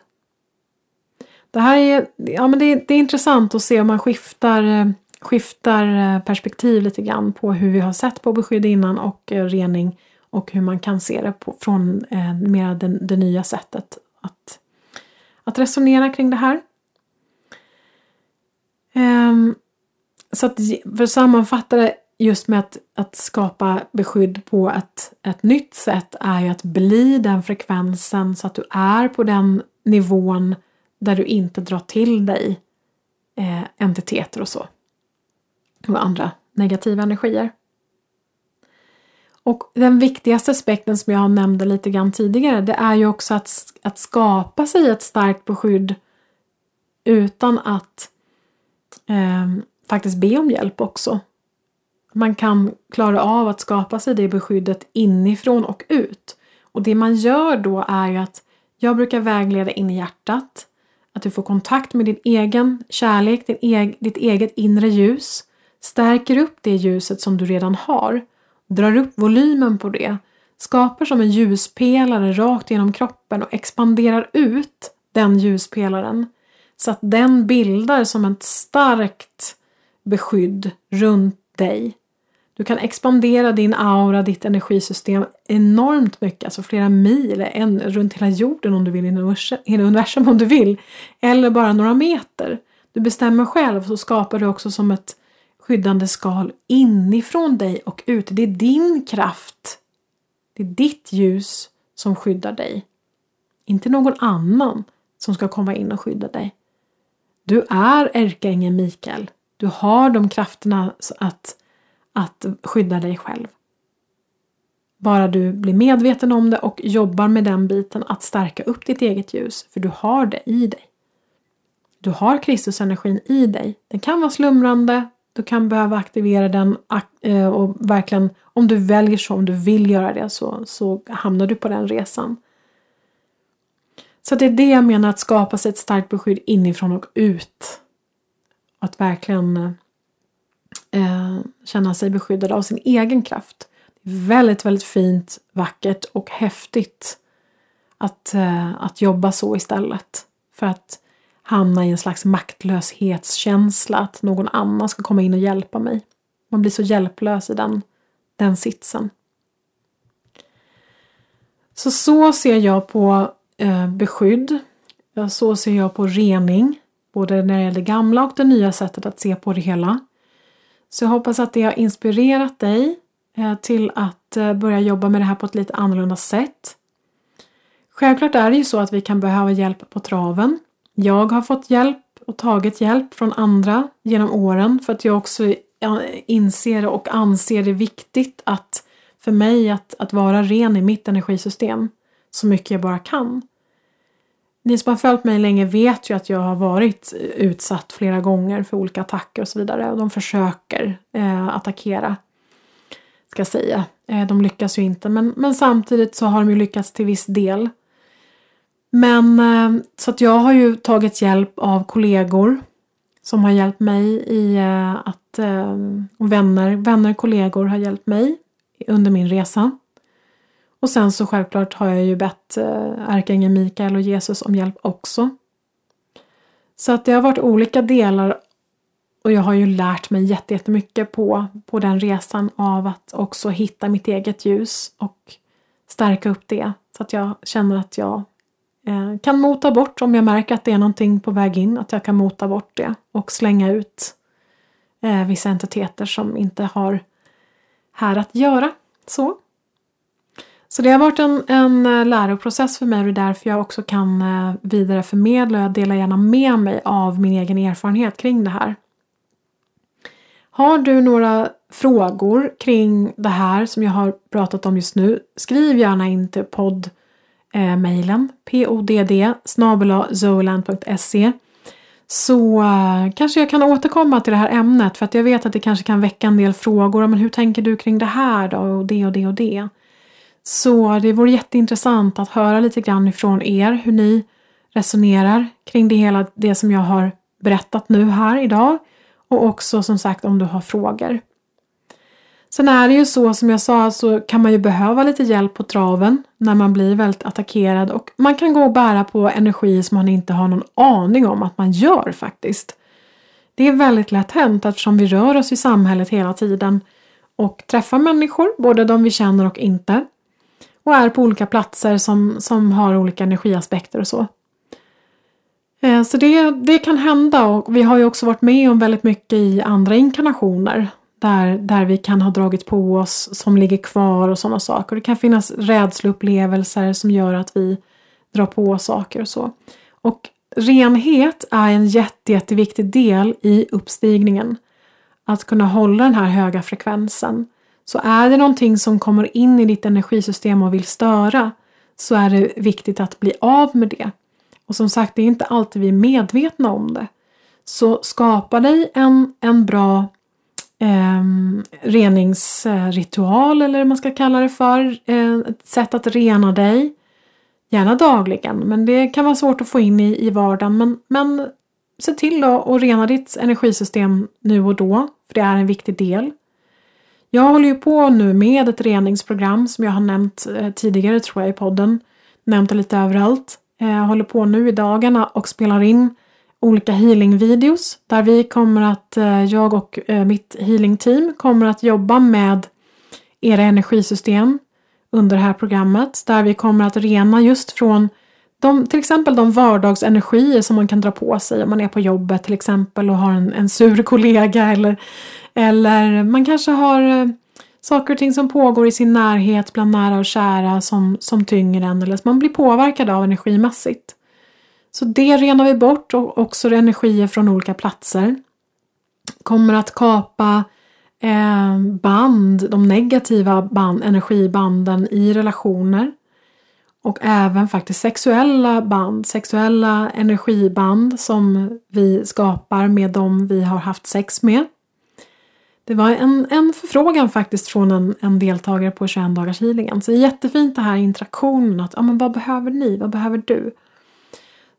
Det här är, ja, men det, det är intressant att se om man skiftar, eh, skiftar perspektiv lite grann på hur vi har sett på beskydd innan och rening och hur man kan se det på, från eh, mer det, det nya sättet att, att resonera kring det här. Ehm, så att för att sammanfatta det just med att, att skapa beskydd på ett, ett nytt sätt är ju att bli den frekvensen så att du är på den nivån där du inte drar till dig eh, entiteter och så. Och andra negativa energier. Och den viktigaste aspekten som jag nämnde lite grann tidigare det är ju också att, att skapa sig ett starkt beskydd utan att eh, faktiskt be om hjälp också. Man kan klara av att skapa sig det beskyddet inifrån och ut. Och det man gör då är ju att jag brukar vägleda in i hjärtat. Att du får kontakt med din egen kärlek, din e ditt eget inre ljus. Stärker upp det ljuset som du redan har. Drar upp volymen på det. Skapar som en ljuspelare rakt genom kroppen och expanderar ut den ljuspelaren. Så att den bildar som ett starkt beskydd runt dig. Du kan expandera din aura, ditt energisystem enormt mycket, alltså flera mil en, runt hela jorden om du vill, hela universum om du vill. Eller bara några meter. Du bestämmer själv så skapar du också som ett skyddande skal inifrån dig och ut. Det är din kraft. Det är ditt ljus som skyddar dig. Inte någon annan som ska komma in och skydda dig. Du är ärkeängeln Mikael. Du har de krafterna att, att skydda dig själv. Bara du blir medveten om det och jobbar med den biten att stärka upp ditt eget ljus, för du har det i dig. Du har Kristusenergin i dig. Den kan vara slumrande, du kan behöva aktivera den eh, och verkligen, om du väljer så, om du vill göra det så, så hamnar du på den resan. Så det är det jag menar att skapa sig ett starkt beskydd inifrån och ut. Att verkligen eh, eh, känna sig beskyddad av sin egen kraft. Väldigt, väldigt fint, vackert och häftigt att, eh, att jobba så istället. För att hamna i en slags maktlöshetskänsla att någon annan ska komma in och hjälpa mig. Man blir så hjälplös i den, den sitsen. Så så ser jag på eh, beskydd. Så ser jag på rening. Både när det gäller det gamla och det nya sättet att se på det hela. Så jag hoppas att det har inspirerat dig eh, till att eh, börja jobba med det här på ett lite annorlunda sätt. Självklart är det ju så att vi kan behöva hjälp på traven. Jag har fått hjälp och tagit hjälp från andra genom åren för att jag också inser och anser det viktigt att för mig att, att vara ren i mitt energisystem så mycket jag bara kan. Ni som har följt mig länge vet ju att jag har varit utsatt flera gånger för olika attacker och så vidare och de försöker eh, attackera. Ska jag säga. Eh, de lyckas ju inte men, men samtidigt så har de ju lyckats till viss del. Men eh, så att jag har ju tagit hjälp av kollegor som har hjälpt mig i eh, att eh, och vänner, vänner, kollegor har hjälpt mig under min resa. Och sen så självklart har jag ju bett eh, ärkeängeln Mikael och Jesus om hjälp också. Så att det har varit olika delar och jag har ju lärt mig jättemycket på, på den resan av att också hitta mitt eget ljus och stärka upp det så att jag känner att jag Eh, kan mota bort om jag märker att det är någonting på väg in, att jag kan mota bort det och slänga ut eh, vissa entiteter som inte har här att göra. Så. Så det har varit en, en eh, läroprocess för mig och det är därför jag också kan eh, vidareförmedla och jag delar gärna med mig av min egen erfarenhet kring det här. Har du några frågor kring det här som jag har pratat om just nu, skriv gärna in till podd eh, podd zoeland.se så eh, kanske jag kan återkomma till det här ämnet för att jag vet att det kanske kan väcka en del frågor. Men hur tänker du kring det här då? Och det och det och det. Så det vore jätteintressant att höra lite grann ifrån er hur ni resonerar kring det hela det som jag har berättat nu här idag. Och också som sagt om du har frågor. Sen är det ju så som jag sa så kan man ju behöva lite hjälp på traven när man blir väldigt attackerad och man kan gå och bära på energi som man inte har någon aning om att man gör faktiskt. Det är väldigt lätt hänt eftersom vi rör oss i samhället hela tiden och träffar människor, både de vi känner och inte. Och är på olika platser som, som har olika energiaspekter och så. Eh, så det, det kan hända och vi har ju också varit med om väldigt mycket i andra inkarnationer där, där vi kan ha dragit på oss som ligger kvar och sådana saker. Det kan finnas rädsloupplevelser som gör att vi drar på oss saker och så. Och renhet är en jätte, jätteviktig del i uppstigningen. Att kunna hålla den här höga frekvensen så är det någonting som kommer in i ditt energisystem och vill störa så är det viktigt att bli av med det. Och som sagt, det är inte alltid vi är medvetna om det. Så skapa dig en, en bra eh, reningsritual eller vad man ska kalla det för. Eh, ett sätt att rena dig. Gärna dagligen, men det kan vara svårt att få in i, i vardagen. Men, men se till då att rena ditt energisystem nu och då, för det är en viktig del. Jag håller ju på nu med ett reningsprogram som jag har nämnt eh, tidigare tror jag i podden. Nämnt det lite överallt. Eh, jag håller på nu i dagarna och spelar in olika healingvideos där vi kommer att, eh, jag och mitt healingteam kommer att jobba med era energisystem under det här programmet där vi kommer att rena just från de, till exempel de vardagsenergier som man kan dra på sig om man är på jobbet till exempel och har en, en sur kollega eller, eller man kanske har eh, saker och ting som pågår i sin närhet bland nära och kära som, som tynger en eller som man blir påverkad av energimässigt. Så det renar vi bort och också energier från olika platser. Kommer att kapa eh, band, de negativa band, energibanden i relationer. Och även faktiskt sexuella band, sexuella energiband som vi skapar med dem vi har haft sex med. Det var en, en förfrågan faktiskt från en, en deltagare på 21 dagars healingen. Så det är jättefint det här interaktionen. Att, ja, men vad behöver ni? Vad behöver du?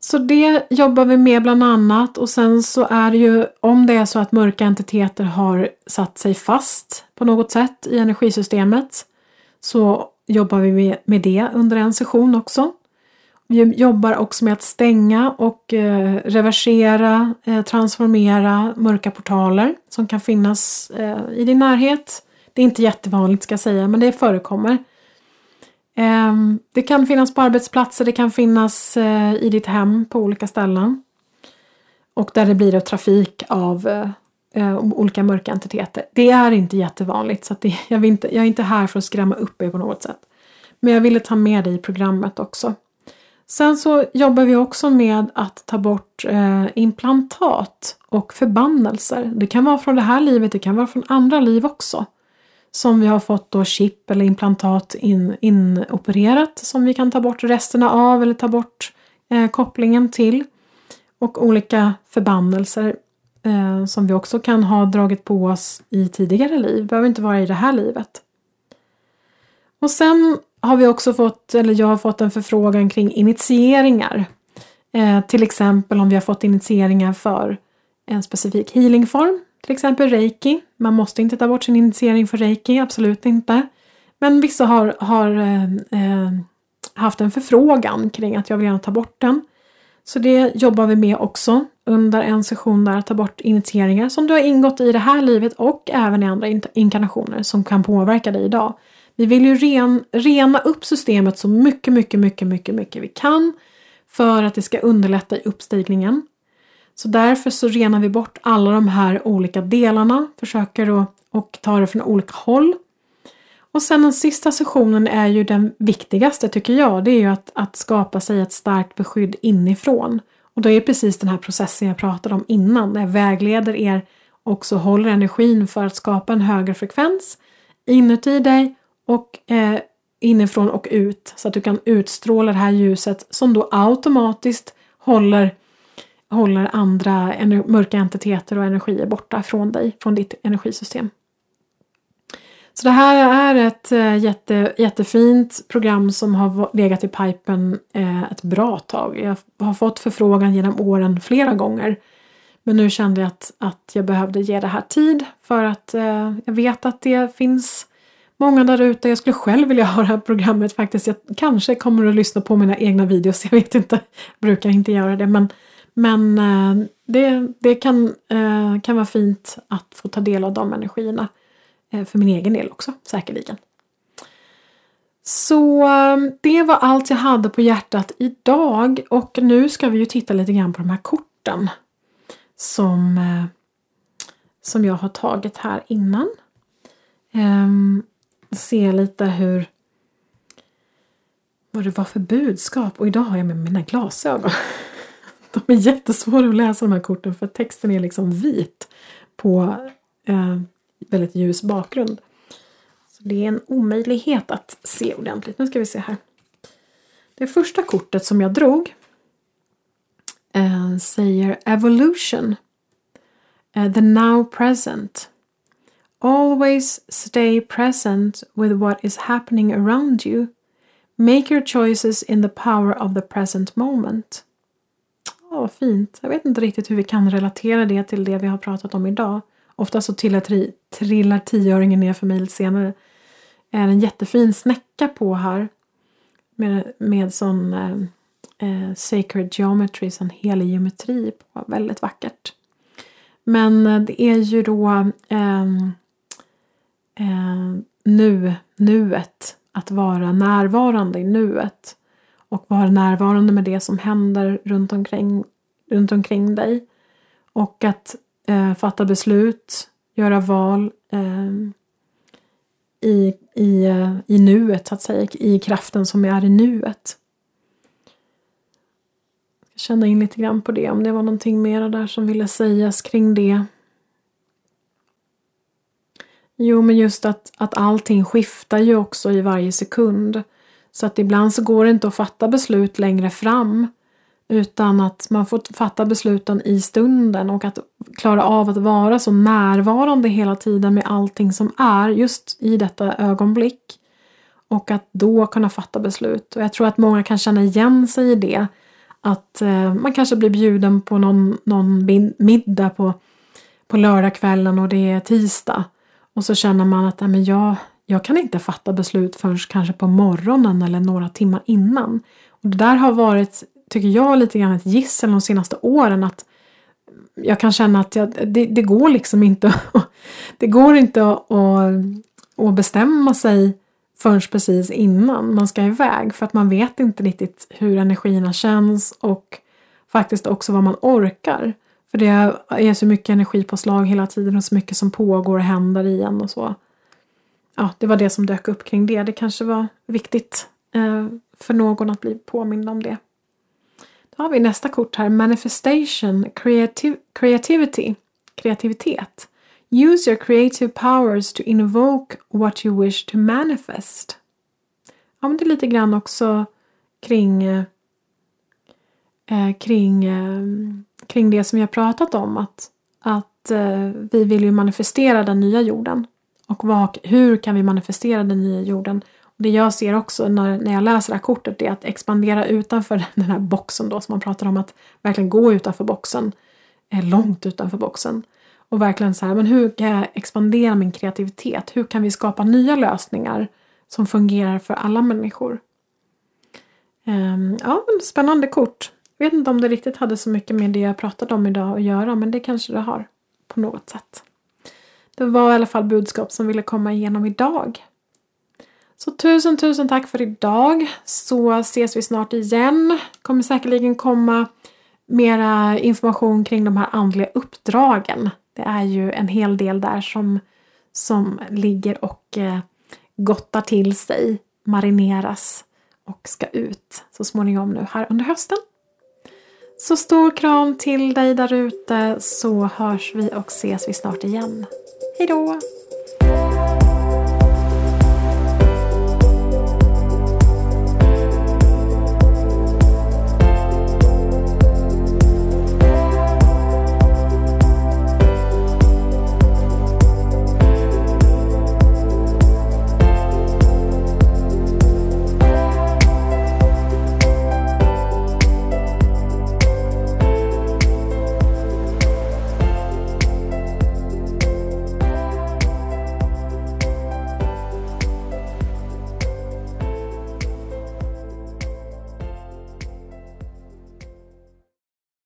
Så det jobbar vi med bland annat och sen så är det ju om det är så att mörka entiteter har satt sig fast på något sätt i energisystemet så jobbar vi med det under en session också. Vi jobbar också med att stänga och eh, reversera, eh, transformera mörka portaler som kan finnas eh, i din närhet. Det är inte jättevanligt ska jag säga, men det förekommer. Ehm, det kan finnas på arbetsplatser, det kan finnas eh, i ditt hem på olika ställen. Och där det blir trafik av eh, Eh, olika mörka entiteter. Det är inte jättevanligt så det, jag, inte, jag är inte här för att skrämma upp er på något sätt. Men jag ville ta med dig i programmet också. Sen så jobbar vi också med att ta bort eh, implantat och förbannelser. Det kan vara från det här livet, det kan vara från andra liv också som vi har fått då chip eller implantat in, inopererat som vi kan ta bort resterna av eller ta bort eh, kopplingen till. Och olika förbannelser eh, som vi också kan ha dragit på oss i tidigare liv, behöver inte vara i det här livet. Och sen har vi också fått, eller jag har fått en förfrågan kring initieringar. Eh, till exempel om vi har fått initieringar för en specifik healingform till exempel reiki. Man måste inte ta bort sin initiering för reiki, absolut inte. Men vissa har, har eh, eh, haft en förfrågan kring att jag vill gärna ta bort den. Så det jobbar vi med också under en session där att ta bort initieringar som du har ingått i det här livet och även i andra inkarnationer som kan påverka dig idag. Vi vill ju ren, rena upp systemet så mycket, mycket, mycket, mycket, mycket vi kan för att det ska underlätta i uppstigningen. Så därför så renar vi bort alla de här olika delarna, försöker att och ta det från olika håll. Och sen den sista sessionen är ju den viktigaste tycker jag. Det är ju att, att skapa sig ett starkt beskydd inifrån. Och då är det precis den här processen jag pratade om innan. Där jag vägleder er och så håller energin för att skapa en högre frekvens inuti dig och eh, inifrån och ut. Så att du kan utstråla det här ljuset som då automatiskt håller håller andra mörka entiteter och energier borta från dig, från ditt energisystem. Så det här är ett eh, jätte, jättefint program som har legat i pipen eh, ett bra tag. Jag har fått förfrågan genom åren flera gånger. Men nu kände jag att, att jag behövde ge det här tid för att eh, jag vet att det finns många där ute. Jag skulle själv vilja ha det här programmet faktiskt. Jag kanske kommer att lyssna på mina egna videos, jag vet inte. Jag brukar inte göra det men men eh, det, det kan, eh, kan vara fint att få ta del av de energierna. Eh, för min egen del också, säkerligen. Så eh, det var allt jag hade på hjärtat idag och nu ska vi ju titta lite grann på de här korten som, eh, som jag har tagit här innan. Ehm, se lite hur vad det var för budskap och idag har jag med mina glasögon. De är jättesvåra att läsa de här korten för texten är liksom vit på eh, väldigt ljus bakgrund. Så det är en omöjlighet att se ordentligt. Nu ska vi se här. Det första kortet som jag drog eh, säger Evolution. Eh, the now present. Always stay present with what is happening around you. Make your choices in the power of the present moment. Ja, oh, fint. Jag vet inte riktigt hur vi kan relatera det till det vi har pratat om idag. Ofta så trillar, trillar tioöringen ner för mig lite senare. är en jättefin snäcka på här. Med, med sån eh, eh sacred geometry, sån helig geometri på. Väldigt vackert. Men eh, det är ju då eh, eh, nu, nuet. Att vara närvarande i nuet. Och vara närvarande med det som händer runt omkring, runt omkring dig. Och att eh, fatta beslut, göra val eh, i, i, eh, i nuet, så att säga, i kraften som är i nuet. Känna in lite grann på det, om det var någonting mera där som ville sägas kring det. Jo, men just att, att allting skiftar ju också i varje sekund. Så att ibland så går det inte att fatta beslut längre fram. Utan att man får fatta besluten i stunden och att klara av att vara så närvarande hela tiden med allting som är just i detta ögonblick. Och att då kunna fatta beslut. Och jag tror att många kan känna igen sig i det. Att eh, man kanske blir bjuden på någon, någon middag på, på lördagskvällen och det är tisdag. Och så känner man att nej, men jag, jag kan inte fatta beslut förrän kanske på morgonen eller några timmar innan. Och det där har varit, tycker jag, lite grann ett gissel de senaste åren. att Jag kan känna att jag, det, det går liksom inte, det går inte att, att bestämma sig förrän precis innan man ska iväg. För att man vet inte riktigt hur energierna känns och faktiskt också vad man orkar. För det är så mycket energipåslag hela tiden och så mycket som pågår och händer igen och så. Ja, det var det som dök upp kring det. Det kanske var viktigt eh, för någon att bli påmind om det. Då har vi nästa kort här, Manifestation, creativ Creativity, kreativitet. Use your creative powers to invoke what you wish to manifest. Ja, men det är lite grann också kring, eh, eh kring eh, kring det som vi har pratat om. Att, att eh, vi vill ju manifestera den nya jorden. Och vad, hur kan vi manifestera den nya jorden? Det jag ser också när, när jag läser det här kortet är att expandera utanför den här boxen då som man pratar om. Att verkligen gå utanför boxen. Eh, långt utanför boxen. Och verkligen så här, men hur kan jag expandera min kreativitet? Hur kan vi skapa nya lösningar som fungerar för alla människor? Ehm, ja, spännande kort. Jag vet inte om det riktigt hade så mycket med det jag pratade om idag att göra men det kanske det har på något sätt. Det var i alla fall budskap som ville komma igenom idag. Så tusen tusen tack för idag så ses vi snart igen. Kommer säkerligen komma mera information kring de här andliga uppdragen. Det är ju en hel del där som, som ligger och eh, gottar till sig, marineras och ska ut så småningom nu här under hösten. Så stor kram till dig där ute så hörs vi och ses vi snart igen. Hejdå!